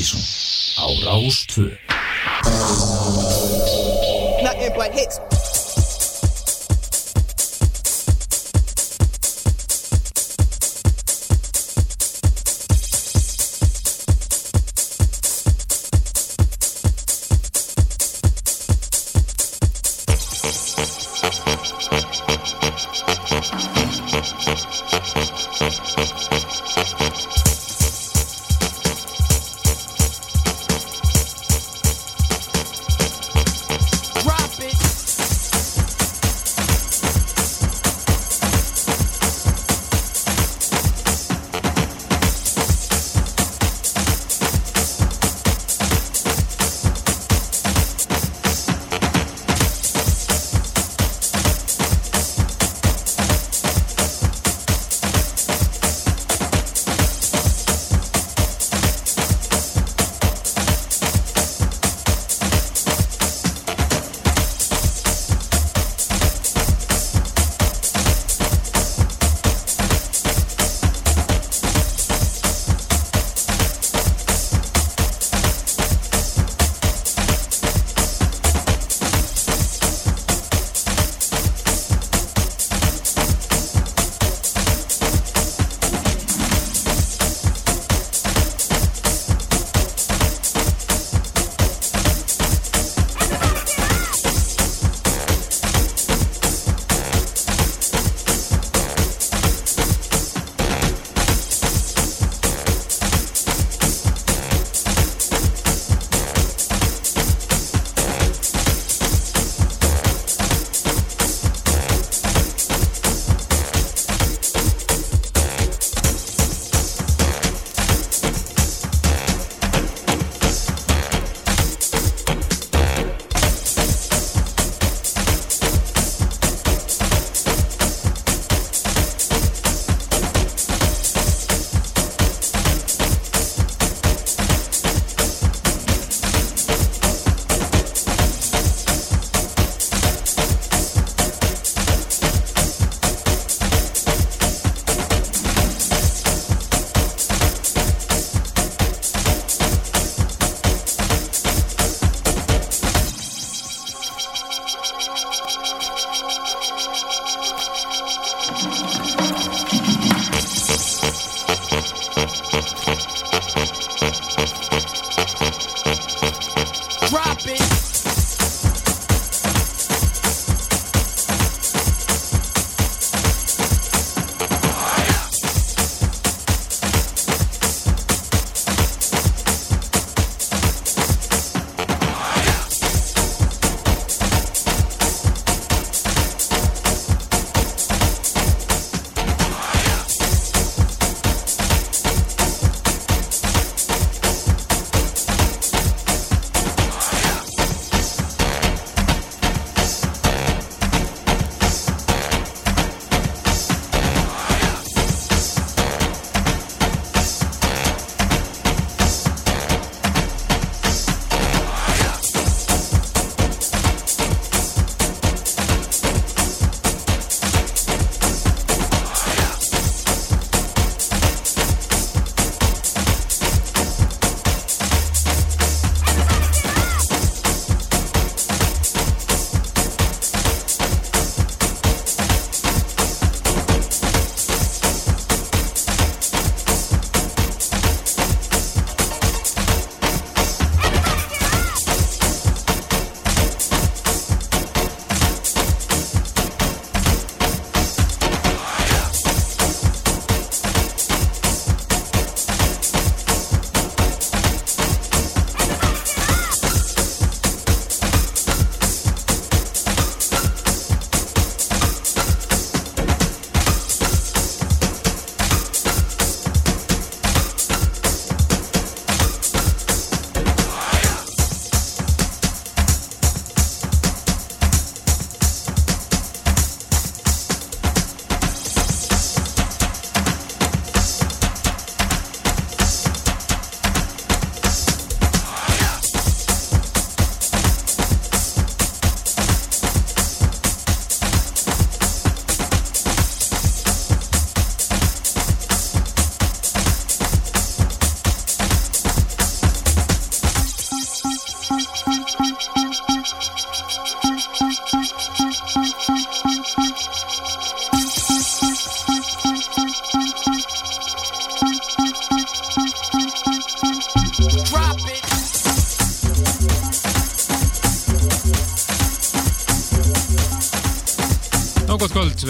Ástísson á Rástvö Nothing but hits.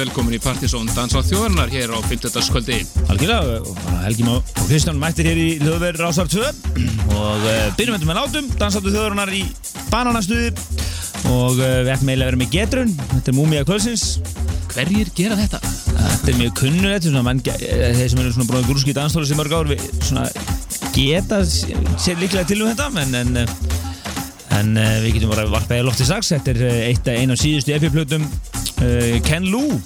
Velkomin í Partizón Dansa á þjóðarnar hér á 50. kvöldi Algjörlega, Helgi Má og Kristján mættir hér í hljóðverð Rásar 2 og uh, byrjum þetta með látum. Dansáttu þjóðurinnar í bananastuði og uh, við ætlum eiginlega að vera með getrun. Þetta er Múmia Kvölsins Hverjir gera þetta? þetta er mjög kunnulegt eh, þeir sem eru svona bróðið grúski danstóri sem mörg ár við svona geta sér líklega til um þetta en, en, eh, en uh, við getum bara varpaði lofti strax. Þetta er uh, eitt af einu af síðustu epiplötum uh, Ken Lou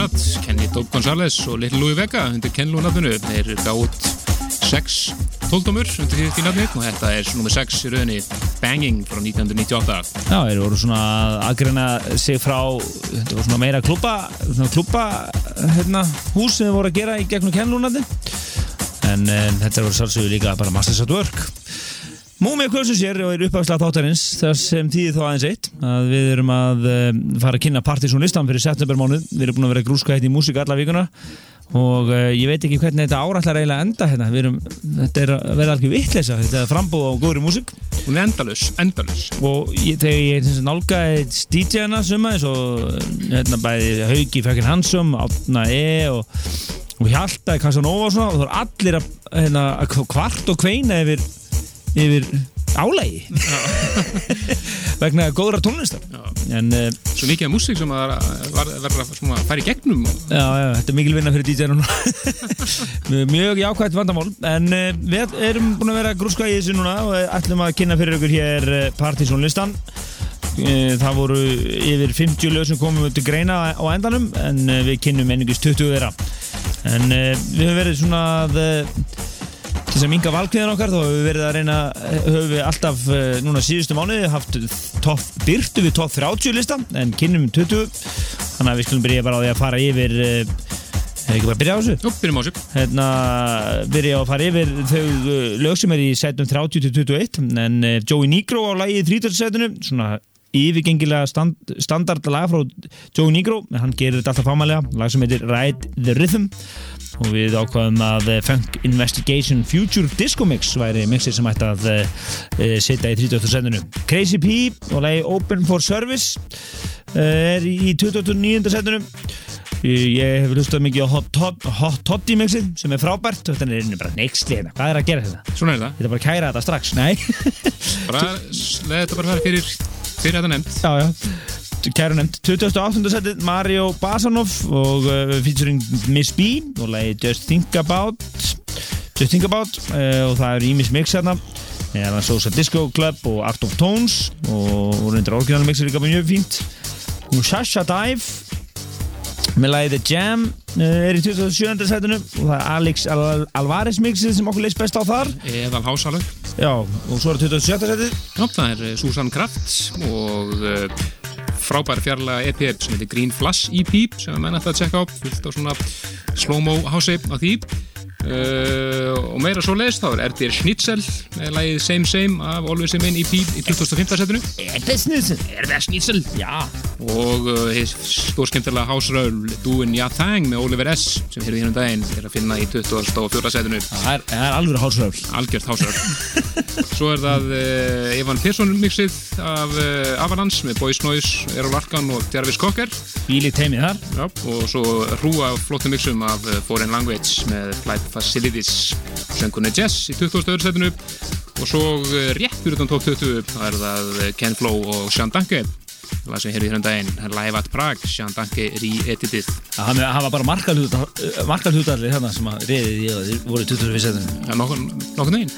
Brad, Kenny Dope González og Little Louis Vega undir Ken Lou nafninu. Þeir gátt 6 tóldómur undir því nafni og þetta er nummer 6 í rauninni Banging frá 1998 Já, þeir voru svona að aðgreina sig frá, þetta voru svona meira klúpa, klúpa hérna, hús sem þeir voru að gera í gegnum kennlúnandi en um, þetta voru sálsögur líka bara Masters at Work. Múmið kvölsum sér og er uppafslega þáttarins þar sem tíði þó aðeins eitt að við erum að um, fara að kynna Partizón listan fyrir septembermánuð, við erum búin að vera grúska hérna í músík alla vikuna. Og uh, ég veit ekki hvernig þetta árætlar eiginlega enda hérna, erum, þetta er að vera alveg vitleisa, þetta er frambúð á góðri músík. Hún er endalus, endalus og ég, þegar ég nálgaði DJ-ana suma eins og hérna bæði Hauki Fekkin Hansson, Átna E og, og Hjalta í Casanova og það voru allir að, hérna, að kvart og kveina yfir, yfir álægi vegna góðra tónlistar en uh, Svo mikið af músík sem að verða að fara í gegnum. Já, já, þetta er mikil vinna fyrir DJ-ana mjög jákvæmt vandamál. En uh, við erum búin að vera grúska í þessu núna og ætlum að kynna fyrir ykkur hér uh, Partizón listan það voru yfir 50 lög sem komum til greina á endanum en við kynnum einingist 20 þeirra. En við höfum verið svona að að minga valkviðan okkar þá höfum við verið að reyna höfum við alltaf uh, núna síðustu mánuði haft top, byrtu við top 30 listan en kynnum 20 þannig að við skulum byrja bara á því að fara yfir uh, ekki bara byrja á þessu? Jú, byrjum á þessu. Hérna, byrja á að fara yfir þau uh, lög sem er í setnum 30 til 21 en Joey Negro á lagi í 30 setinu svona yfirgengilega stand, standard lag frá Joey Negro. En hann gerir þetta alltaf fámælega. Lag sem heitir Ride the Rhythm og við ákvaðum að uh, Funk Investigation Future Disco Mix væri mixið sem ætti að uh, uh, setja í 30 setinu Crazy P og lagi Open for Service er í 29. setinu Ég hef hlustað mikið á Hot, hot, hot Toddy mixið sem er frábært. Og þetta er bara nextli hérna. Hvað er að gera þetta? Svona er það. Þetta er bara að kæra þetta strax, nei. Bara þetta bara fyrir fyrir þetta nefnd Já, já Kæra nefnd 28. setið Mario Basanov og uh, featuring Miss B og lagi Just Think About Just Think About uh, og það er Ímis mix hérna eða Sosa Disco Club og Art of Tones og, og reyndir orginal mix er líka mjög fínt og Sasha Dive með lagi The Jam uh, er í 27. setinu og það er Alex Al Alvarez mixið sem okkur leist best á þar Eðal Hásalug Já, og svo er 27. setið Já, það er eh, Susan Kraft og frábær fjarlaga EP sem heitir Green Flash EP sem að menn ætti að tjekka á. Fullt á svona slow-mo hási á því uh, og meira svo leiðist þá er Erdir Schnitzel með lagið Same Same af Always Same EP í 2015 setinu Er það snitsel? Er það Schnitzel? Já og uh, stórskemtilega hásraul Doing Ya Thang með Oliver S sem fyrir þínum daginn er að finna í 24. setinu Það er, er alveg hálsröfl algjört hásraul svo er það uh, Evan Persson mixið af Avalanche með Boys Noise, Errol Arkan og Jarvis Cocker Bílið teimið þar Já, og svo hrúa flottum mixum af Foreign Language með Flight Facilities söngunni Jess í 20. öðru setinu og svo uh, rétt fyrir utan top 20 það er það uh, Ken Flo og Sean Danke það sem hér í hérna daginn Live at Prague, Sean Danke re-editið Það hann var bara markalhutalli hérna sem að reyðið í að þið voru í 25 setinu ja, nokkur, neginn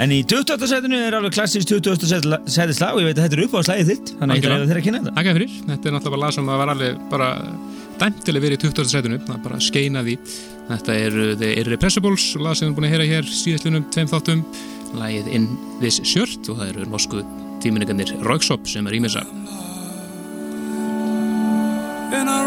En í 28. setinu er alveg klassist 20. setið slag og ég veit að þetta er upp á slagið þitt þannig að ég ætla að þeirra að kynna þetta þetta er náttúrulega lag sem var alveg bara dæmt til að vera í 20. setinu það er bara að skeina því. Þetta er The Irrepressibles, lag sem við erum búin að heyra hér síðastlunum tveim þáttum. Lagið In This Shirt og það eru norsku tíminningarnir Rauksop sem er ímessa in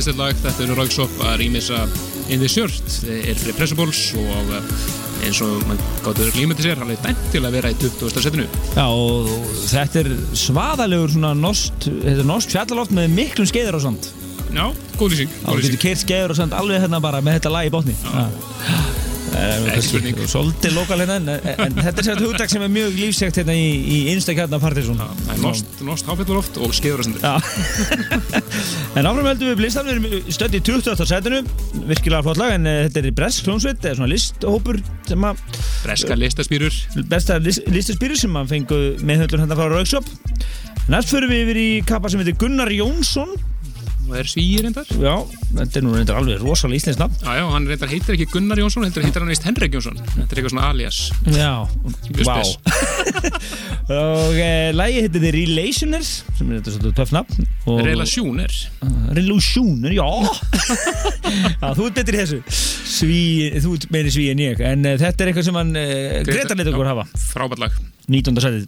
æðislegt lag, þetta eru Rauksop að rýmisa In the Shirt. Er fyrir Pressables og eh, eins og mann gáttur glímandi sér alveg dæmt til að vera í 20. setinu. Já, og þetta er svaðalegur svona nost, þetta er nost fjallaloft með miklum skeiður og svona Já, góð lýsing, Já, þú getur keirt skeiður og svona alveg hérna bara með þetta lag í botni. Já. Ekki spurning. Svolítið lokal hérna en, en þetta er sér hugdag sem er mjög lífsegt hérna í, í einstakjarna partysón Það er nost, nost háfjalluloft og skeðurasendur Já. En áfram heldum við erum stödd í 28. setinu virkilega flott lag en uh, þetta er Bresk hljómsveit, er svona listhópur að Breska listaspýrur besta list, listaspýri sem að fengu meðhöndlun hérna frá Rauksop Næst förum við yfir í kappa sem heitir Gunnar Jónsson. Og er svíir reyndar. Já, þetta er nú reyndar alveg rosalega íslensk nafn. Já, já, hann reyndar heitir ekki Gunnar Jónsson, heitir hann eist Henrik Jónsson. Þetta er eitthvað svona alias. Já, vá. Og e, lagi heitir The Relationers sem er þetta svolítið töff nafn. Og- Relasjónir Relationer, já. Já, þú ert betri í þessu. Sví, þú ert meiri sví en ég. En uh, þetta er eitthvað sem hann uh, Greta leit okkur hafa. Frábært lag. 19. setið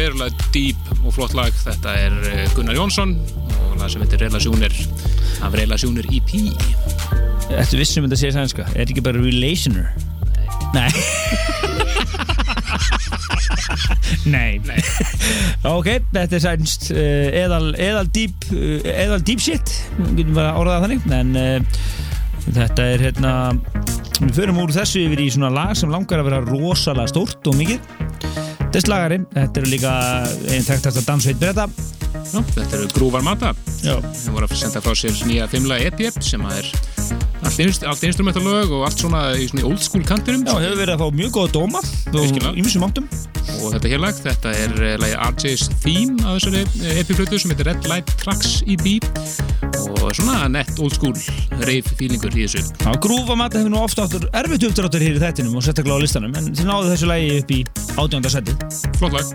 rosalega dýp og flott lag. Þetta er eh, Gunnar Jónsson og lag sem heitir Relasjónir af Relasjónir EP. Ertu vissum að þetta sé sænska? Er þetta ekki bara relationer? Nei Nei Nei. Ok, þetta er sænst uh, eðal, eðal deep uh, eðal deep shit getum bara að orða það þannig en uh, þetta er hérna við förum úr þessu yfir í svona lag sem langar að vera rosalega stórt og mikið þess lagari, þetta eru líka einn þekktast að dansveit breyta Já, þetta eru Grúvar Mata. Þeir voru að senda frá sér nýja fimmlega EP sem að er allt, inst, allt instrumentalög og allt svona í svona old school kantinum. Já hefur verið að fá mjög góða dóma og ímissum áttum. Og þetta hér lag, þetta er uh, lagi RJ's Theme af þessari eh, EP-flötu sem heitir Red Light Tracks EP og svona nett old school rave feelingur í þessu. Já, grúfa mata hefur nú ofta áttur erfitt uppdráttur hér í þettinum og sérstaklega á listanum en þið náðu þessu lagi upp í átjónda seti flott lag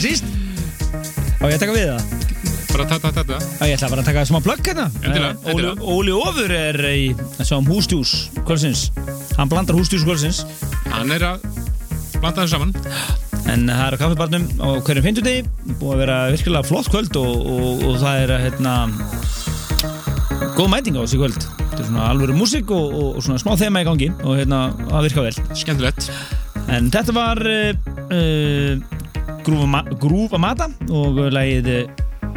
Klassíst Á ég að taka við það? bara tata tata Já, ég ætla bara að taka smá plögg hérna. Eh, Óli. Óli Ofur er í þessum hústjús kvölsins Hann blandar hústjús kvölsins hann er að blanda þessu saman. En það er á kaffibarnum á hverjum fimmtudegi. Búið að vera virkilega flott kvöld og, og, og það er að hérna Góð mæting á þessu kvöld. Þetta er svona alvöru músík og, og, svona smá þema í gangi og hérna það virka vel. Skemmtilegt. En þetta var uh, uh, Grúfa Ma- Grúfa Mata og lagið uh,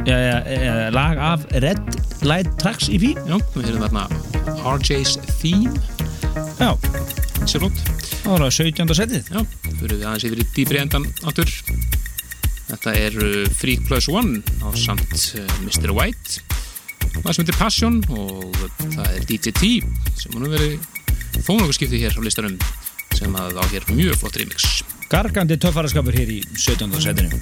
ja, ja, ja, lag af Red Light Tracks EP já, við höfum þarna RJ's Theme. Já, sér flott það var á 17. setið. Já, við aðeins yfir í dýpri endan áttur Þetta er uh, Freak Plus One á samt uh, Mr. White. Það sem heitir Passion og það er DJ T sem hann verið þó nokkuð skiptið hér á listanum sem að á hér mjög flott remix Gargandi töffaraskapur hér í 17. setinu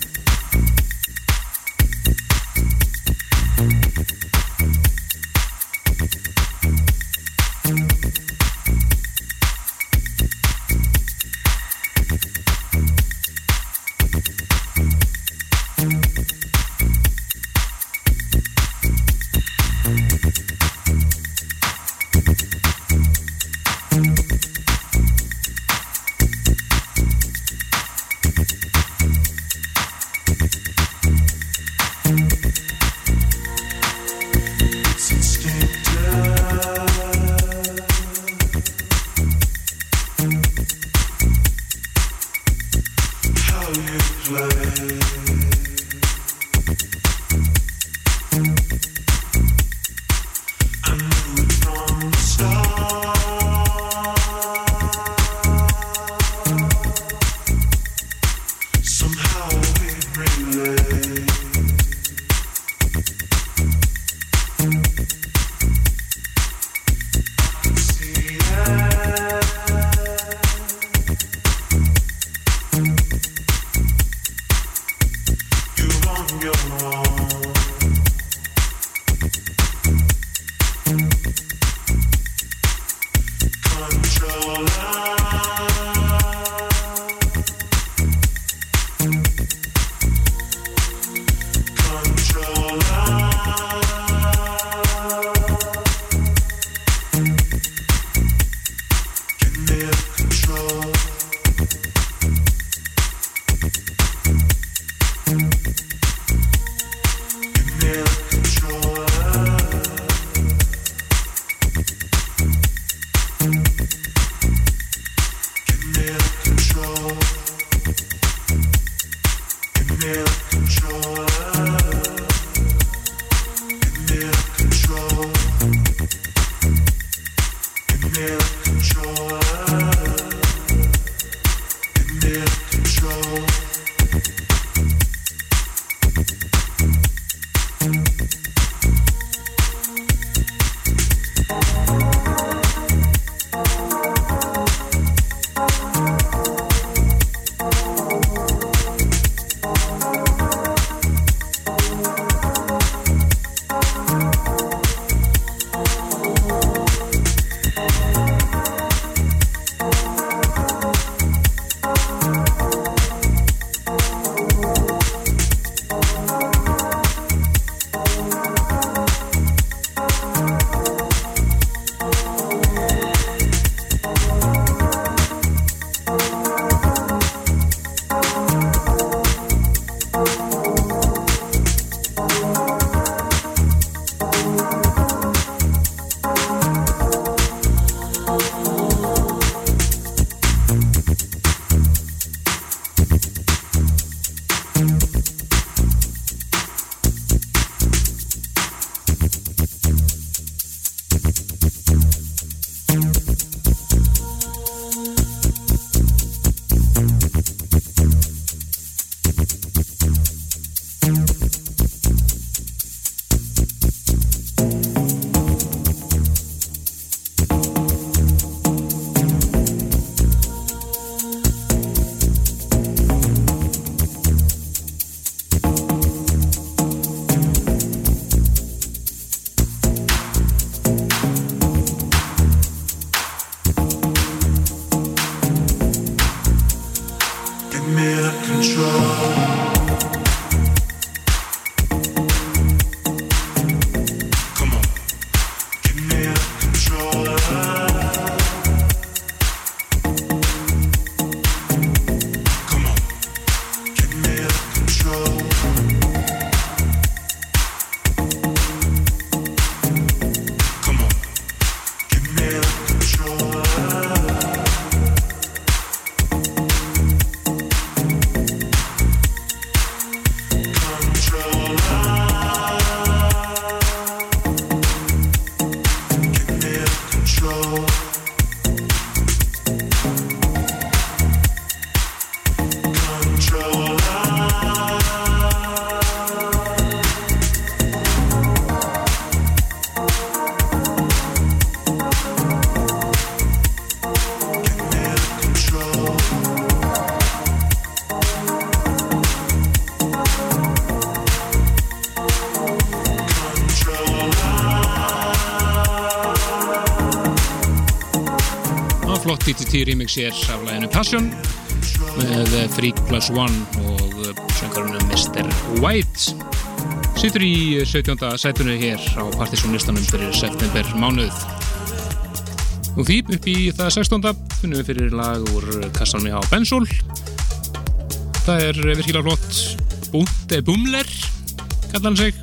PTT remix hér af læginu Passion með eh, Freak Plus One og eh, söngarunum Mr. White Sittur í 17. sætunu hér á partysónlistanum fyrir september mánuð og því upp í það 16. finnum við fyrir lag úr kassanum hjá Bensol það er virkilega flott Búnte Bumler kallar hann sig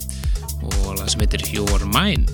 og lag sem heitir Your Mine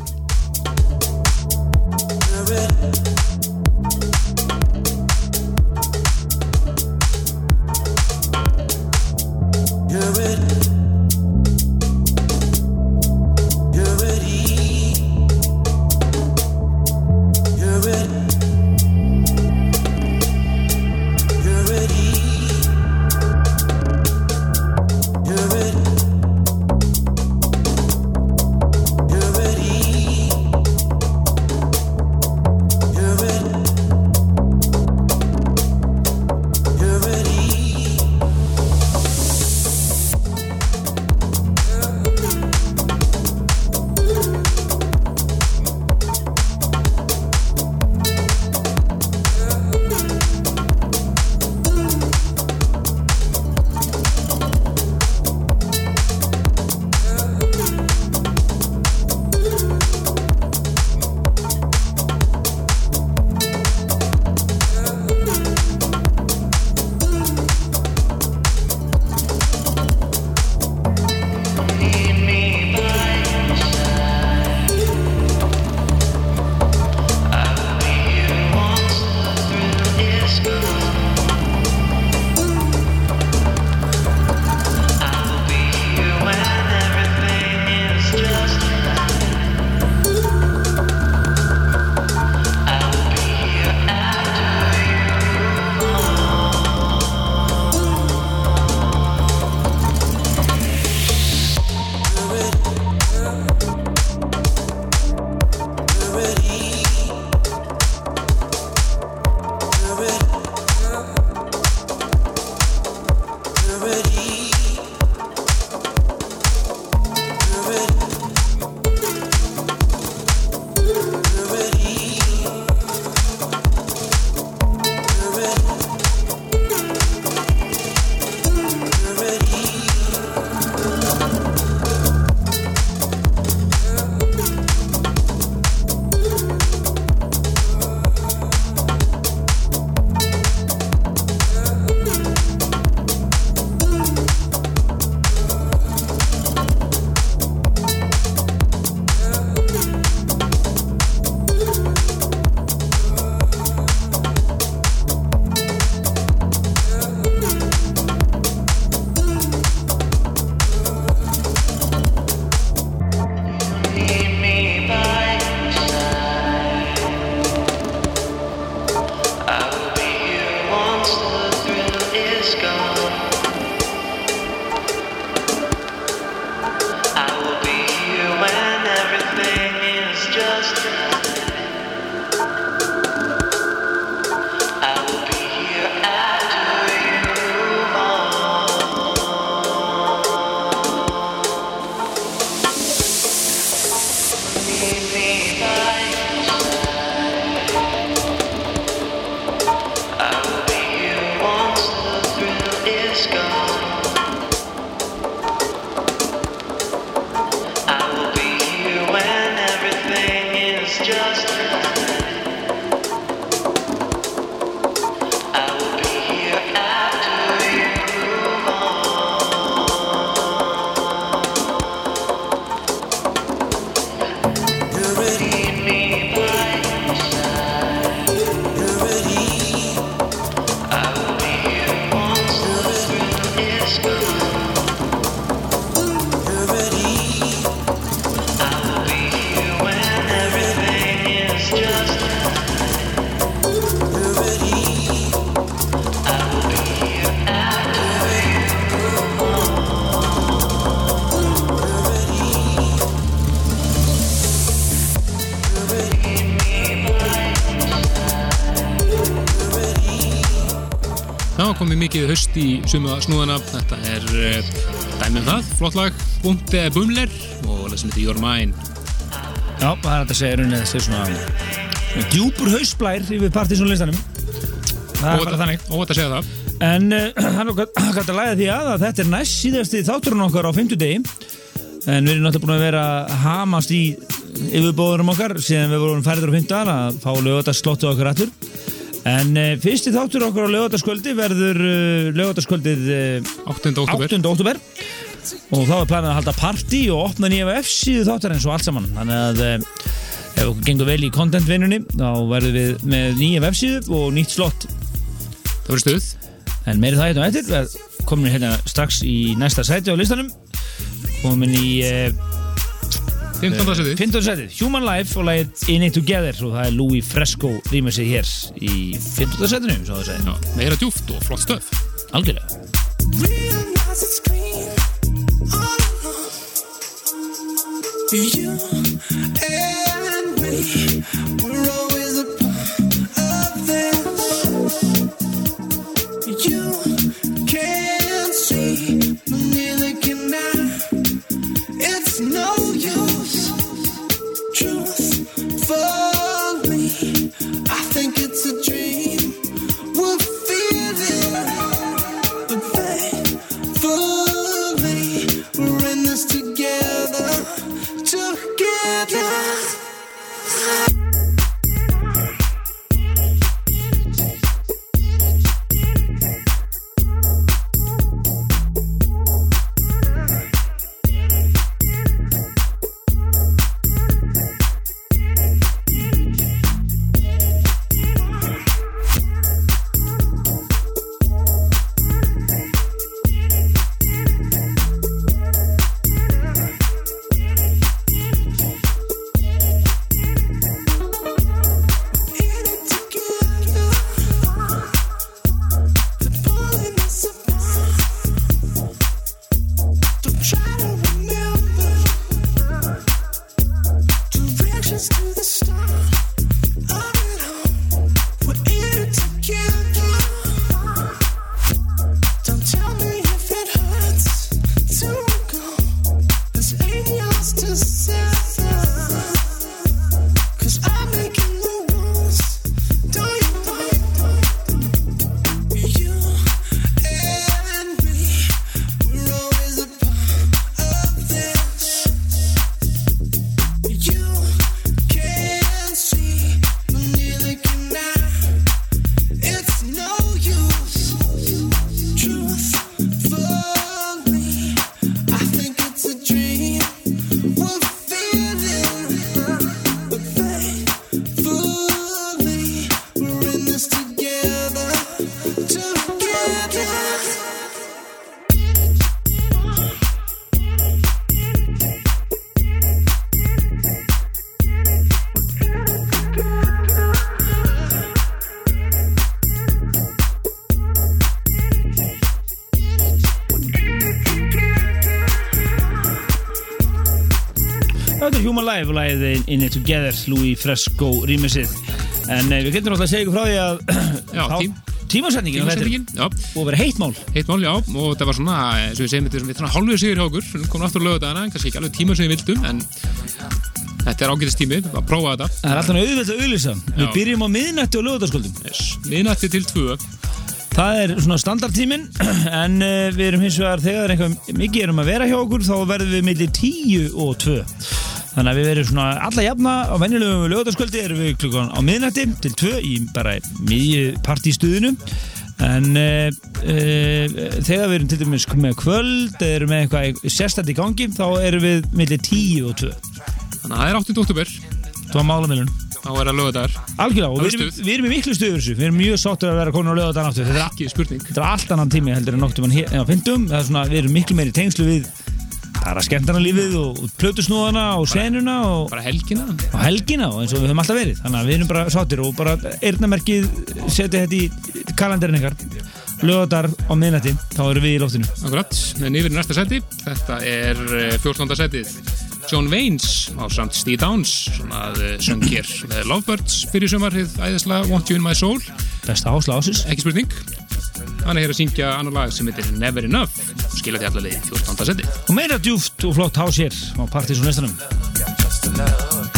suma snúðana. Þetta er uh, dæmið það, flott lag, Bunte Bumler og sem heitir Your Mine. Já, það er að segja rauninni þessi svona svona djúpur hausblær yfir partysónlistanum það er bara þannig. Óvægt að segja það. En uh, hann er gætt að læða því að, að þetta er næst síðasti þátturinn okkar á fimmtudegi. En við erum náttúrulega búin að vera að hamast í yfirbóðurum okkar síðan við vorum færður á fimmtudagar að fá lögataslottu okkar aftur en uh, fyrsti þáttur okkar á lögataskvöldi verður uh, lögataskvöldið uh, 8. oktober 8. oktober og þá er planið að halda partí og opna nýja F-síðu þáttar eins og allt saman. Þannig að ef okkur gengur vel í contentvinnunni þá verðum við með nýja F-síðu og nýtt slott. Það verður stuð. En meiri það hérna á eftir, við komum hérna strax í næsta sæti á listanum. Komin í uh, 15. setið 15. sætið, Human Life og lagið In It Together og það er Louis Fresco rýmur sig hér í 15. sætinu, svo það segja, Já, meira djúft og flott stöf algjörlega og lagið In It Together, Louis Fresco rýmisið en uh, við getum náttúrulega að segja ykkur frá því að Já, tím- tímasetningin og verið heitt mál. Heitt mál, já. Og það var svona, eins og við segjum, þetta er svona hálfur sigur hjá okkur. Komum aftur að löga dagana, kannski ekki alveg tíma sem við vildum en þetta er ágætist tími að prófa þetta. Það er alltaf auðvitað að auðlýsa Við byrjum á miðnætti og lögutaskvöldum yes. miðnætti til tvö. Það er svona standardtíminn en uh, við erum hins vegar þegar eitthvað mikið erum að vera hjá okkur þá verðum við millir 10 og 2 Þannig að við verðum svona alla jafna á venjulegum lögutaskvöldi erum við klukkan á miðnætti til 2 í bara miðju partístuðinu en uh, uh, þegar við erum til dæmis með kvöld erum með eitthvað sérstætt í gangi þá erum við millir 10 og 2 þannig að það er 8. oktober Það var málamilun. Þá er það lögadagar, Algjörlega og við er erum, við erum í miklu stuður Við erum mjög sáttur að vera konur á lögðan áttu Þetta er ekki spurning. Þetta er allt annan tími heldur en svona, við erum miklu meiri tengslu við bara skemmtana lífið og, plötusnúðana og senuna og, bara helgina. Og helgina og eins og við höfum alltaf verið. Þannig að við erum bara sáttir og bara eirnamerkið setja þetta í kalendarin ykkar. Lögadar á miðnætti þá erum við í loftinu. Akkurat, en yfir í næsta seti Þetta er eh, 14. setið John Waynes á samt Steve Downs sem að eh, söng hér með Lovebirds fyrir sumarið æðislega Want You In My Soul. Besta ásla ásins ekki spurning. Hann er hér að syngja annar lag sem heitir Never Enough og skila því allavega í 14. seti. Og meira djúft og flott hás hér á partys og listanum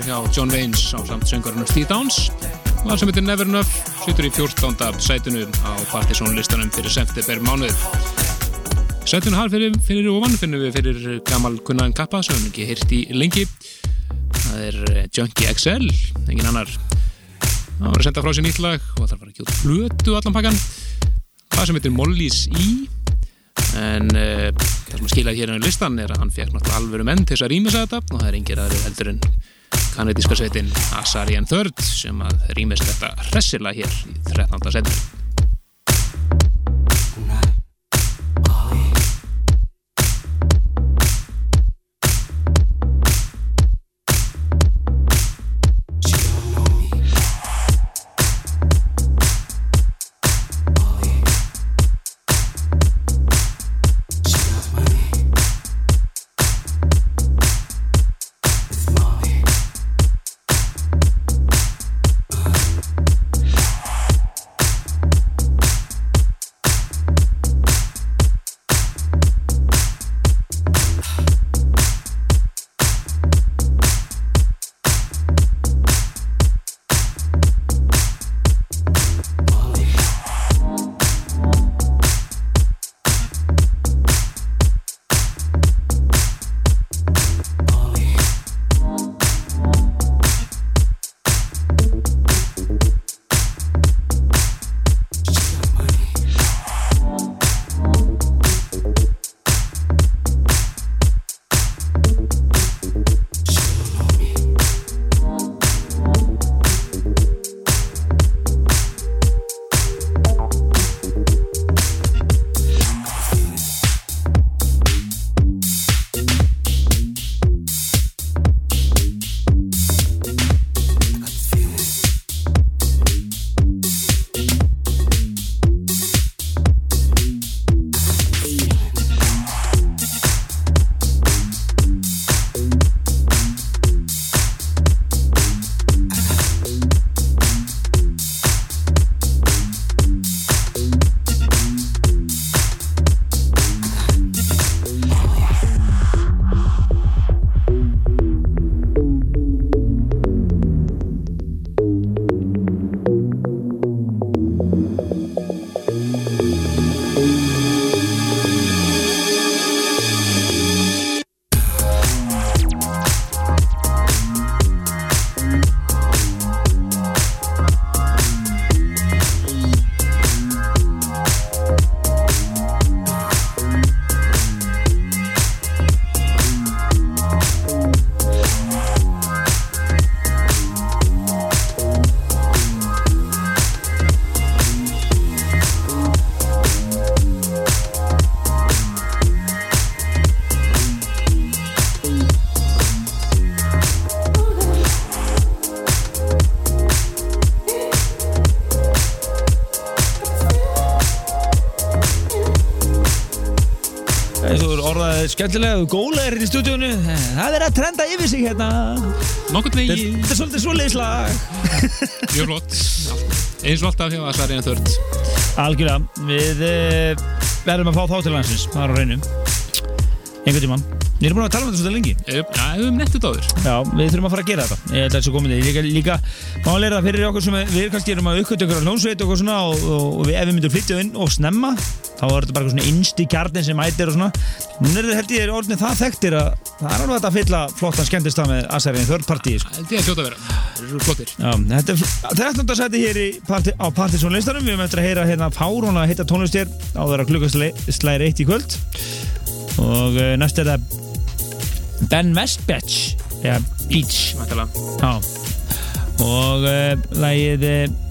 hér hjá John Waynes á samt söngurinn Steve Downs. Lag sem heitir Never Enough situr í 14. sætunu á Partisan listanum fyrir september mánuð Sætun har fyrir, fyrir ofan finnum við fyrir gamal kunnaðan kappa sem við ekki heyrt í lengi. Það er eh, Junkie XL engin annar. Það var að senda frá sér nýtt lag og það var að gjóta flötu allan pakkan það sem heitir Molly's E en uh, það sem skilaði hér á listan er að hann fekk náttúrulega alvöru menn til þess að rýmisa þetta og það er engir aðri heldur en kanadíska sveitin Asarian Third sem að rýmisa þetta hressilega hér í 13. setur skemmtilega gólaðir í stúdíunu. Það er að trenda yfir sig hérna. Nokkurt Þetta vegi, þetta er svolítið svoleiðis lag. mjög flott. Eins og alltaf hjá Asari en þörd. Algjörlega, við uh, verðum að fá þá til landsins, það er á reynum. Einhvern tímann. Við erum búin að tala um þetta svolítið lengi. Já, við höfum nettið áður. Já, við þurfum að fara að gera þetta. Ég held að þessu komið. Líka, líka málega er það fyrir okkur sem við, kannski erum að uppkvæmta okkur á hljónsveit og svona og, og, og við, ef við myndum flytja inn og snemma þá er þetta bara eitthvað svona innst í kjarnin sem mætir og svona. Nú er þetta held ég er orðin það þekktir að það er alveg hægt að fylla flottan skemmtist það með Asariðin third party. Sko. Held ég að hljóta að vera. Það eru flottir. Já, þetta er 13. seti hér í party, á Partisón listanum. Við höfum eftir að heyra hérna fárón að hitta tónlist hér á þeirra klukkastlæri eitt í kvöld. Og uh, næst er það Ben Westbatch eða Beach. Já og uh, lagið uh,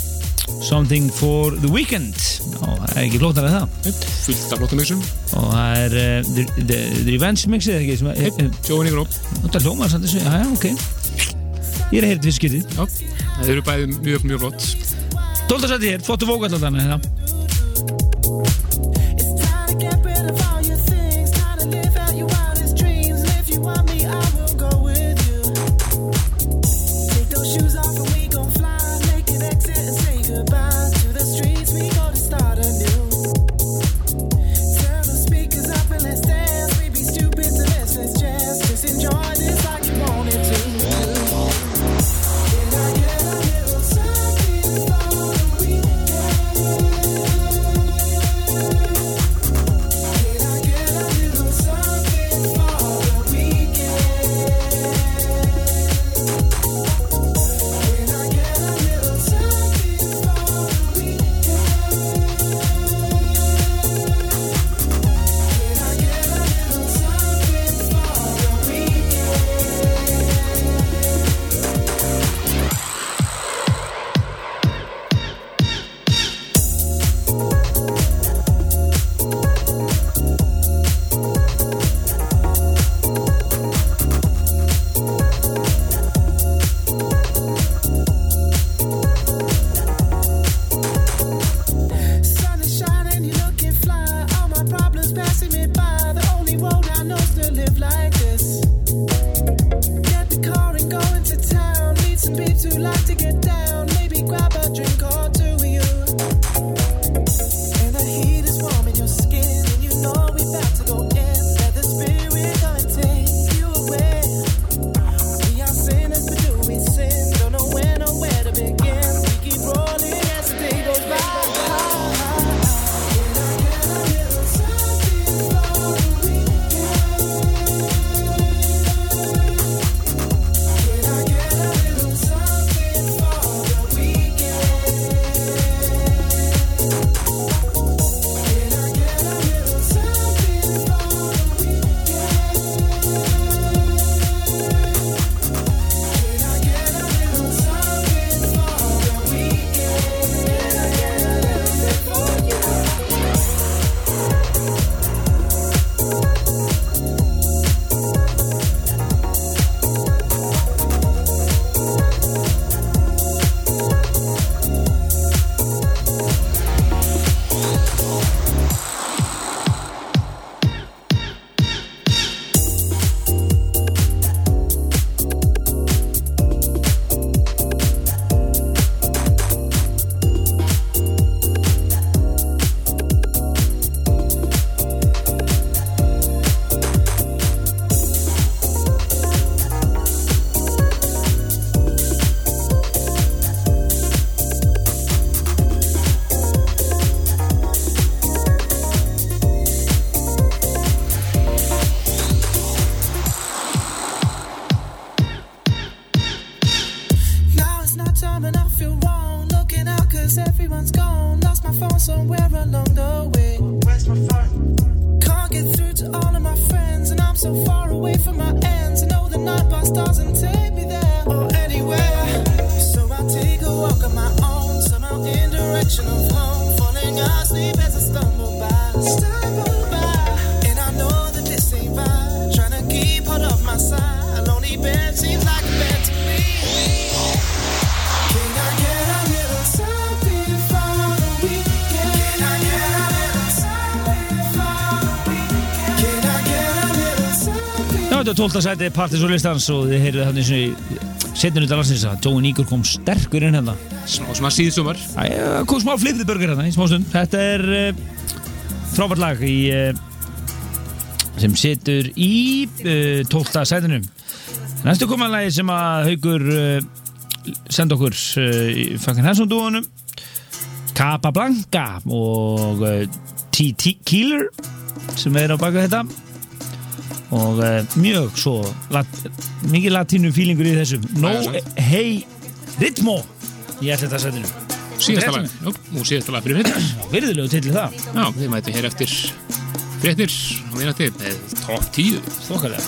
Something for the Weekend og það er ekki flóttar að það Fullt af flottum mixum. og það er uh, the, the, the Revenge mixið eða ekki sem að uh, Jói Nigró. þetta hljómar samt þessu, já já ok ég er að þetta fyrst skiptið Já, það eru bæði mjög, mjög flott. 12. seti hér, flottu vókallatana hérna It's 12. sæti Partis og listans og þið heyrðu þannig svona setjum þetta landsins að Joe Níkur kom sterkur inn hérna Smá svona síðsumar Það kom smá flippið burger hérna í smá stund Þetta er uh, frábært lag í, uh, sem situr í uh, 12. sætinu Næstu komanlagi sem að haugur senda okkur uh, í Funkin Hanson dúanum Capablanca og T.T. Keeler sem er á baka þetta og uh, mjög svo lat, mikið latínu fílingur í þessu. No Það Hey Ritmo í ætla þetta setinu. Síðasta lag. Jú, Og síðasta lag fyrir fréttir virðulegu til það. Já, þið mætu hér eftir fréttir á minnati með top 10 þokkalega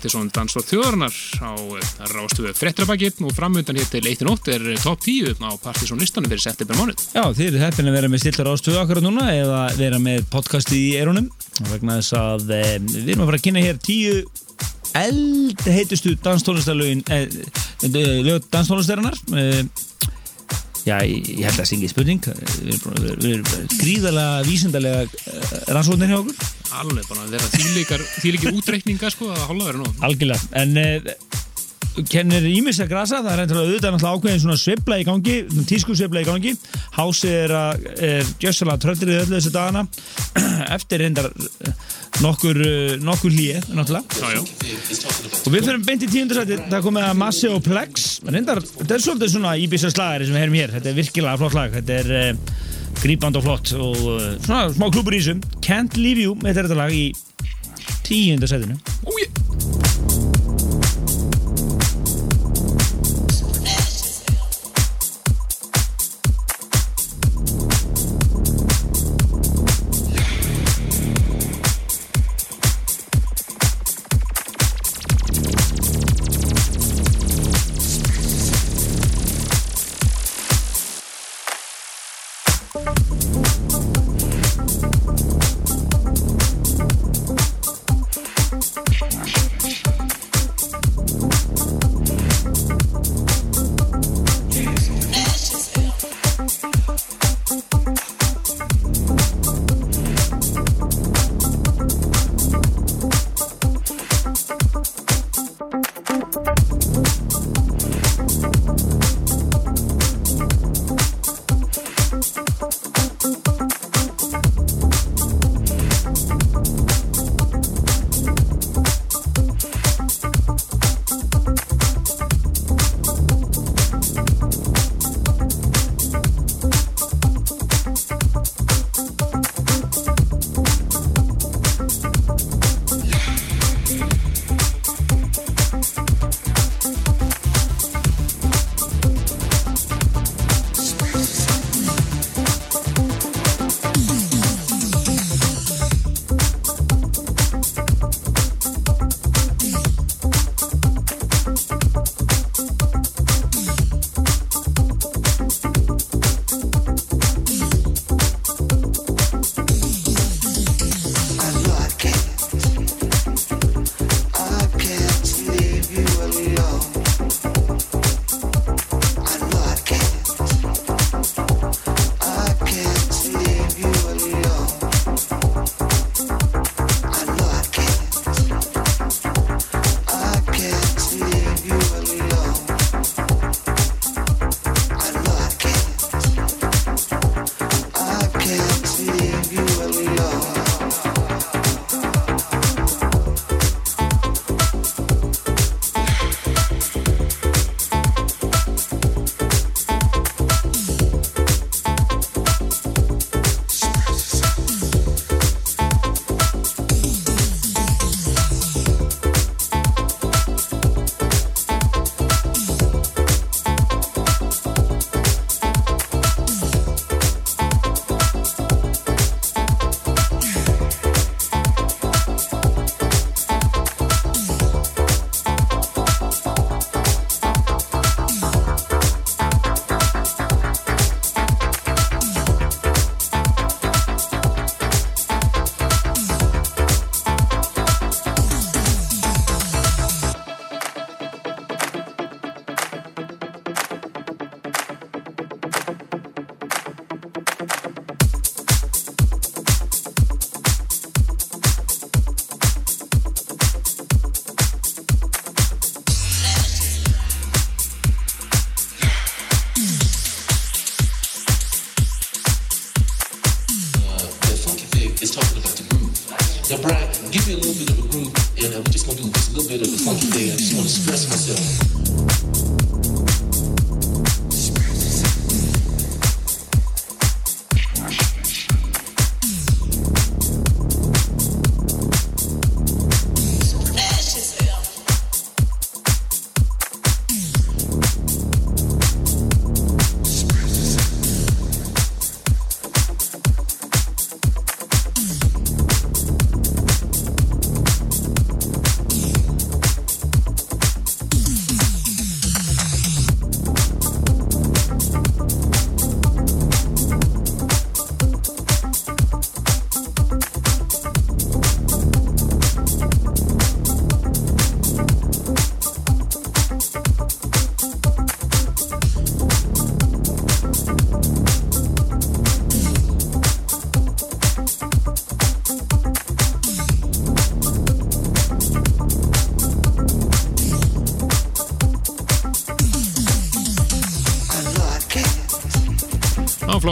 Partisón Dans og Þjóðarnar á eh, rástuðu frettrabaki og framöndan hér til 1. nótt er top 10 á Partisón listanum fyrir september mánuð. Já, þið eru heppin að vera með stiltar ástöðu okkar núna eða vera með podcasti í erunum vegna þess að e, við erum að fara að kynna hér tíu eld heitustu danstónlistarlögin e, e, lög danstónlistarinnar Já, ég, held að það sé ekki spurning við erum, vísindarlega e, rannsóknir hjá okkur Alveg bara að vera þýlikir útreikninga sko að hálfa vera nú. Algjörlega, en uh, kennir ímis að grasa, það er eitthvað auðvitað náttúrulega ákveðin svona sveifla í gangi tísku sveifla í gangi, hásið er, að- er gjössalega tröllrið öllu þessu dagana. Eftir reyndar eh, nokkur, uh, nokkur hlýje náttúrulega, Já, já. og við fyrir beint í tíundarsæti, það komið að Massi og Plex. Reyndar, þetta er svolítið svona íbisa slagari sem við heyrum hér, þetta er virkilega flott lag. Þetta er grípand og flott og uh, svona smá klúpur í þessum Can't Leave You, með þetta lag í tíundarsætinu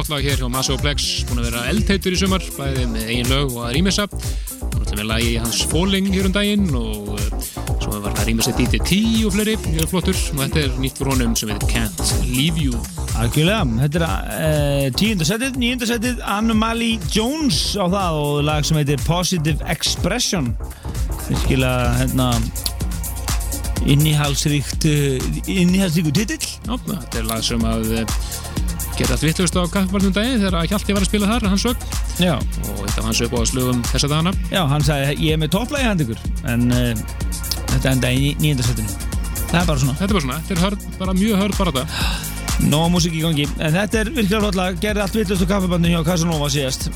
Flott lag hér hjá Maso Plex, búin að vera eldheitur í sumar, bæðið með eigin lög og að rýmessa. Búin að með lagi hans Falling hér um daginn og uh, svo var það rýmessa DDT og fleiri, mjög flottur. Og þetta er nýtt fyrir honum sem heitir Can't Leave You. Algjörlega, þetta er uh, tíundasettið, níundasettið Anomaly Jones á það og lag sem heitir Positive Expression virkilega hérna innihalsríkt uh, innihalsríku titill þetta er lag sem að allt vittlust á kaffibarnum daginn þegar Hjalti var að spila þar, hans sög. Já, Og þetta var hans upp á slugum þessa dagana. já, hann sagði ég er með topplægi hand ykkur. En uh, þetta endaði í níundasettinu það er bara svona, Þetta er bara svona, þetta er hörð, bara mjög hörð bara þetta. nóg músík í gangi. En þetta er virkilega lag, gerði allt vittlust á kaffibandinu hjá Casanova síðast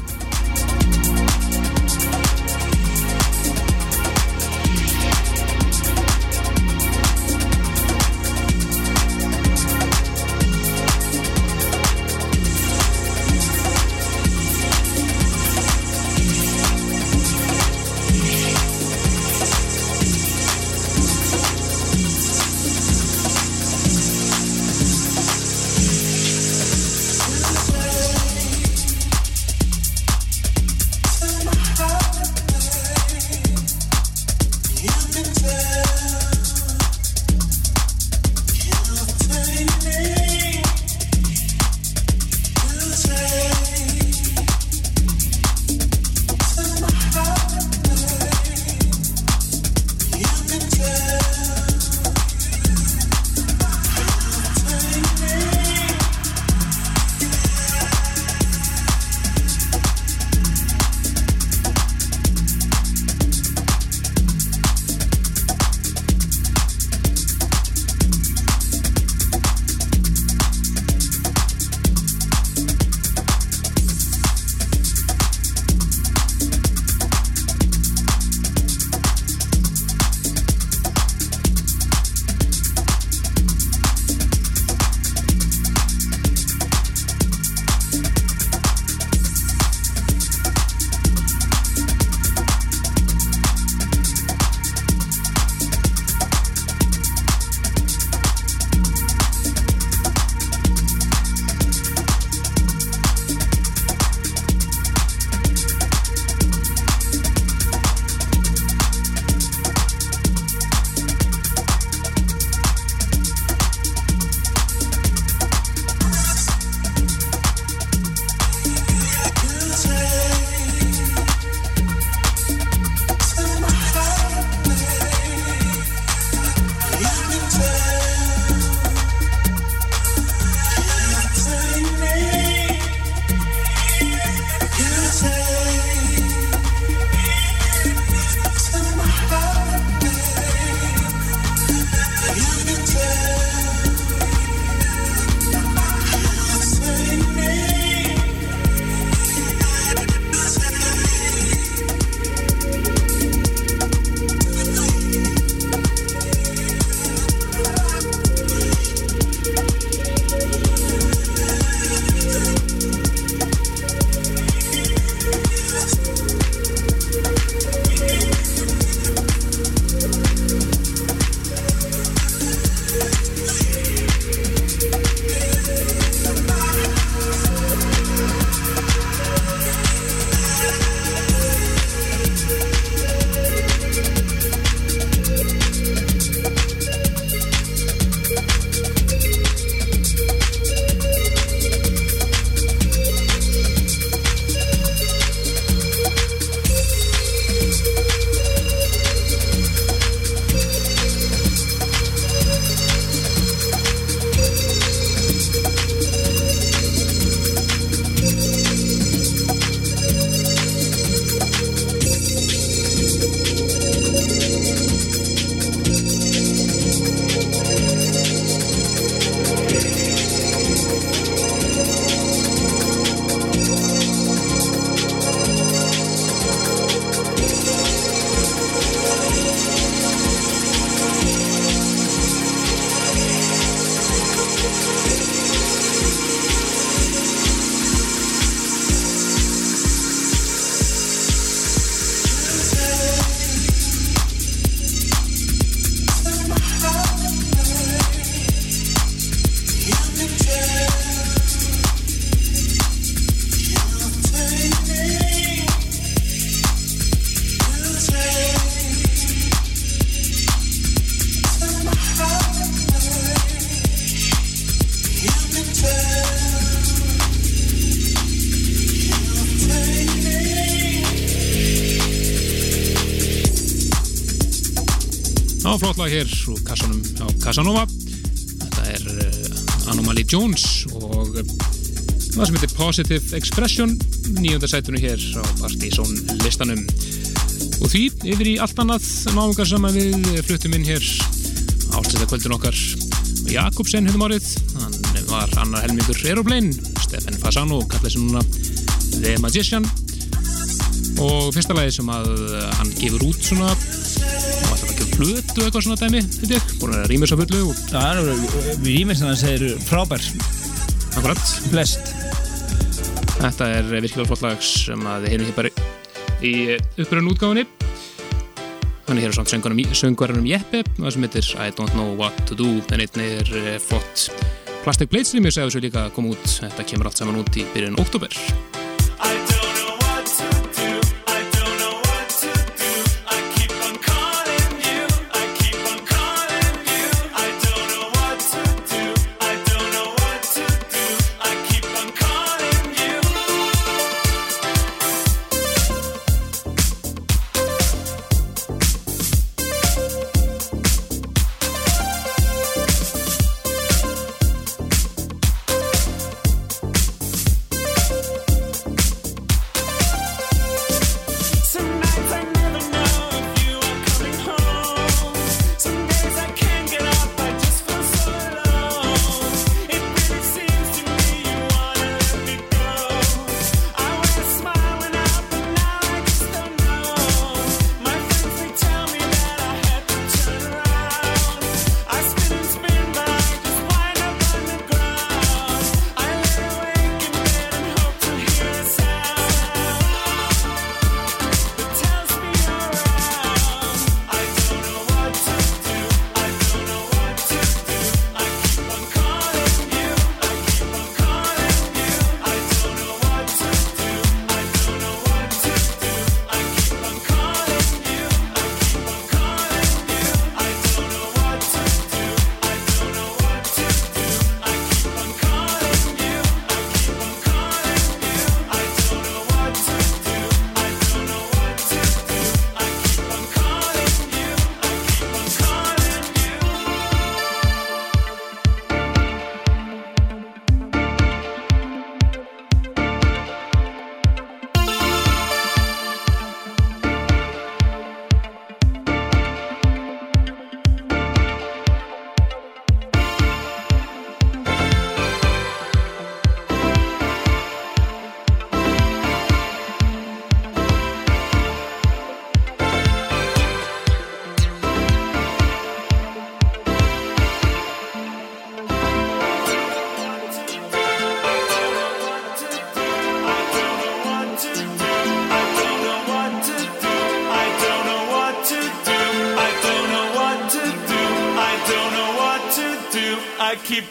Lag hér úr kassanum á Casanova. Þetta er uh, Anomaly Jones og uh, það sem heitir Positive Expression, nýjönda sætunu hér á Partizón listanum. Og því yfir í allt annað náungar sem við fluttum inn hér ástæða kvöldin okkar Jakobsen hefðum árið, hann var annar helmingur Aeroplane, Stefan Fasano kallaði sem núna The Magician og fyrsta lagi sem að hann gefur út svona plötu og eitthvað svona dæmi veit ég, búin að rýmis á fullu og Það er, við rýmist þannig að það er frábær, akkurat. Flest. þetta er virkilega flott lag sem að við heyrum hér bara í uppröðun útgáfunni. Hann er hér á samt söngvarunum, Jeppe það sem heitir I don't know what to do. En einnig er eh, flott Plastic Plates rýmis eða svo líka að koma út. Þetta kemur allt saman út í byrjun oktober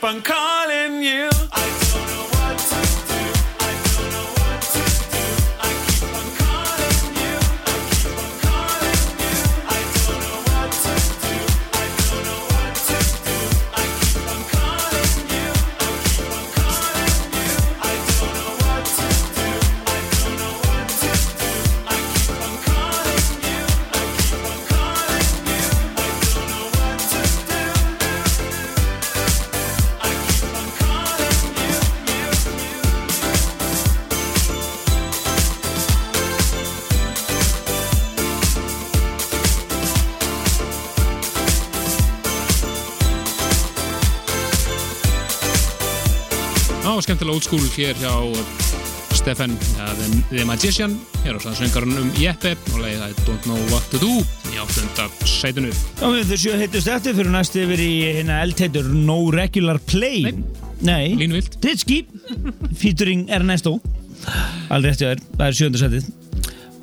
keep on calling skemmtilega old school hér hjá Stefan ja, The, Magician hér á sannsöngarinn um Jeppe og leiði I don't know what to do í áttunda sætunu Já, við þessu heitust eftir fyrir næst yfir í hérna eldheitur No Regular Play Nei. Nei. Línuvilt. Titski featuring Ernesto Alveg eftir þér, það er sjöndasætið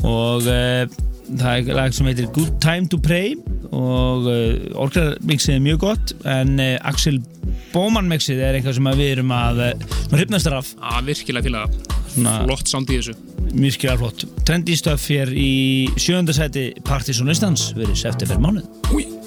og uh, það er lag sem heitir Good Time to Pray og uh, orklarmixið er mjög gott en uh, Axel Bóman mixið er eitthvað sem við erum að uh, hrifnastar af, að virkilega Svona- flott sound í þessu. Skiljar flott. Trendy stöf hér í sjöndasæti Partisan listans verið september mánuð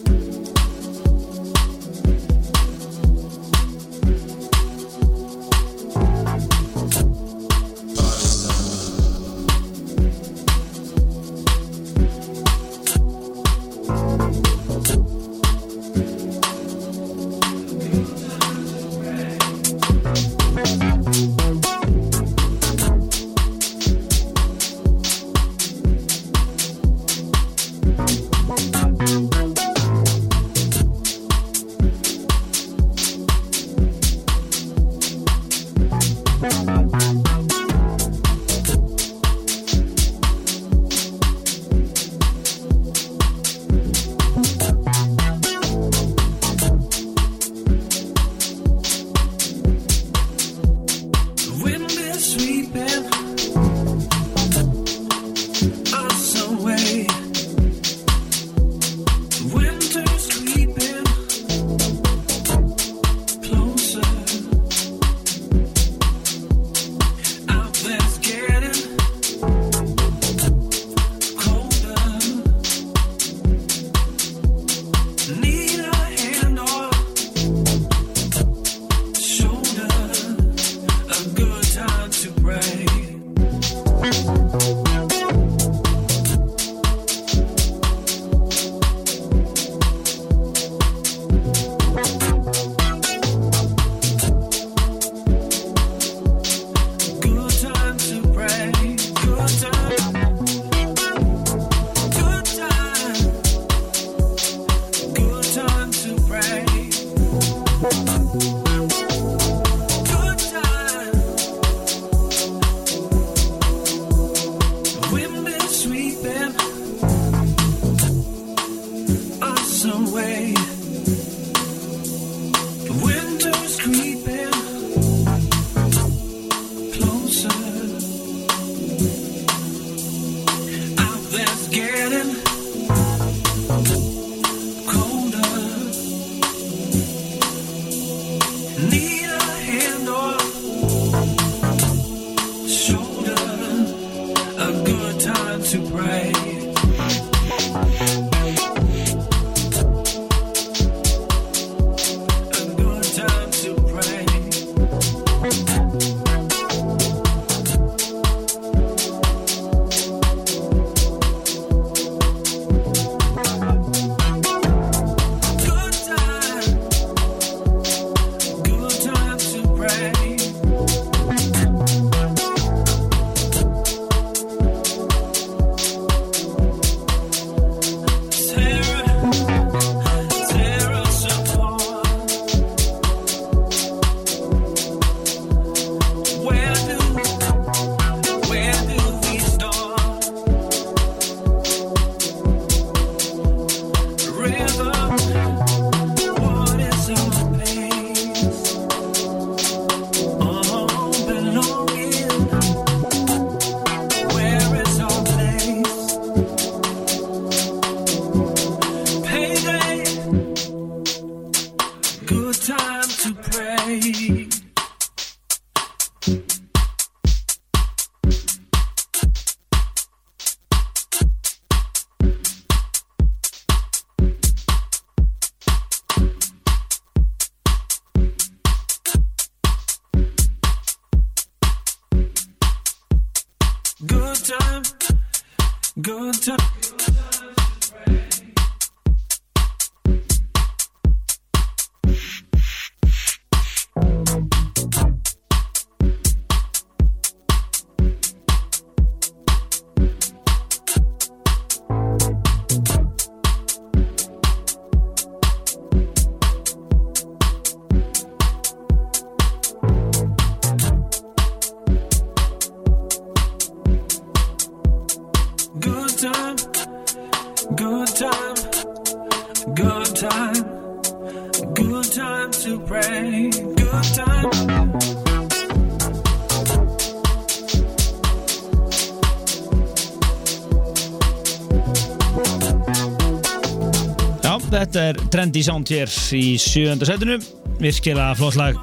þetta er Trendy Sound hér í sjönda setinu. Virkilega flott lag.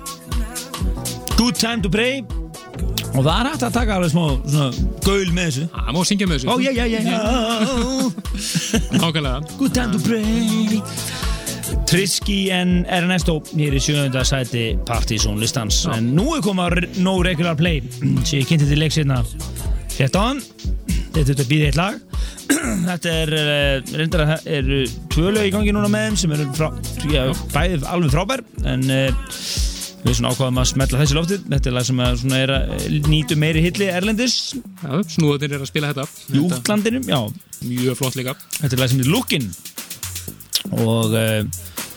Good Time to Pray. Og það er hægt að taka alveg smá svona gaul með þessu. Það má syngja með þessu. Já, já, já, já. Nákvæmlega. Good time to pray. Trisky en Ernesto hér í sjönda sæti Partizón listans en nú er komað no regular play. Sem ég kynnti til hérna. Rétt á hann þetta er þetta býðið eitt lag þetta er uh, reyndar að það eru tvö lög í gangi núna með þeim sem eru frá, já, bæðið alveg frábær en uh, við svona ákvaðum að smetla þessi loftið þetta er lag sem að er að nýtu meiri hilli erlendis Já, snúðir er að spila þetta. í útlandinu, já Mjög flott líka. Þetta er lag sem er Lookin og uh,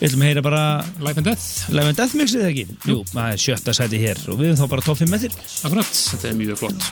við ætlum að heyra bara Life and Death. Live and Death mixið ekki? Jú, það er sjötta sæti hér og við erum þá bara topp 5 með þér Akkurat, þetta er mjög flott.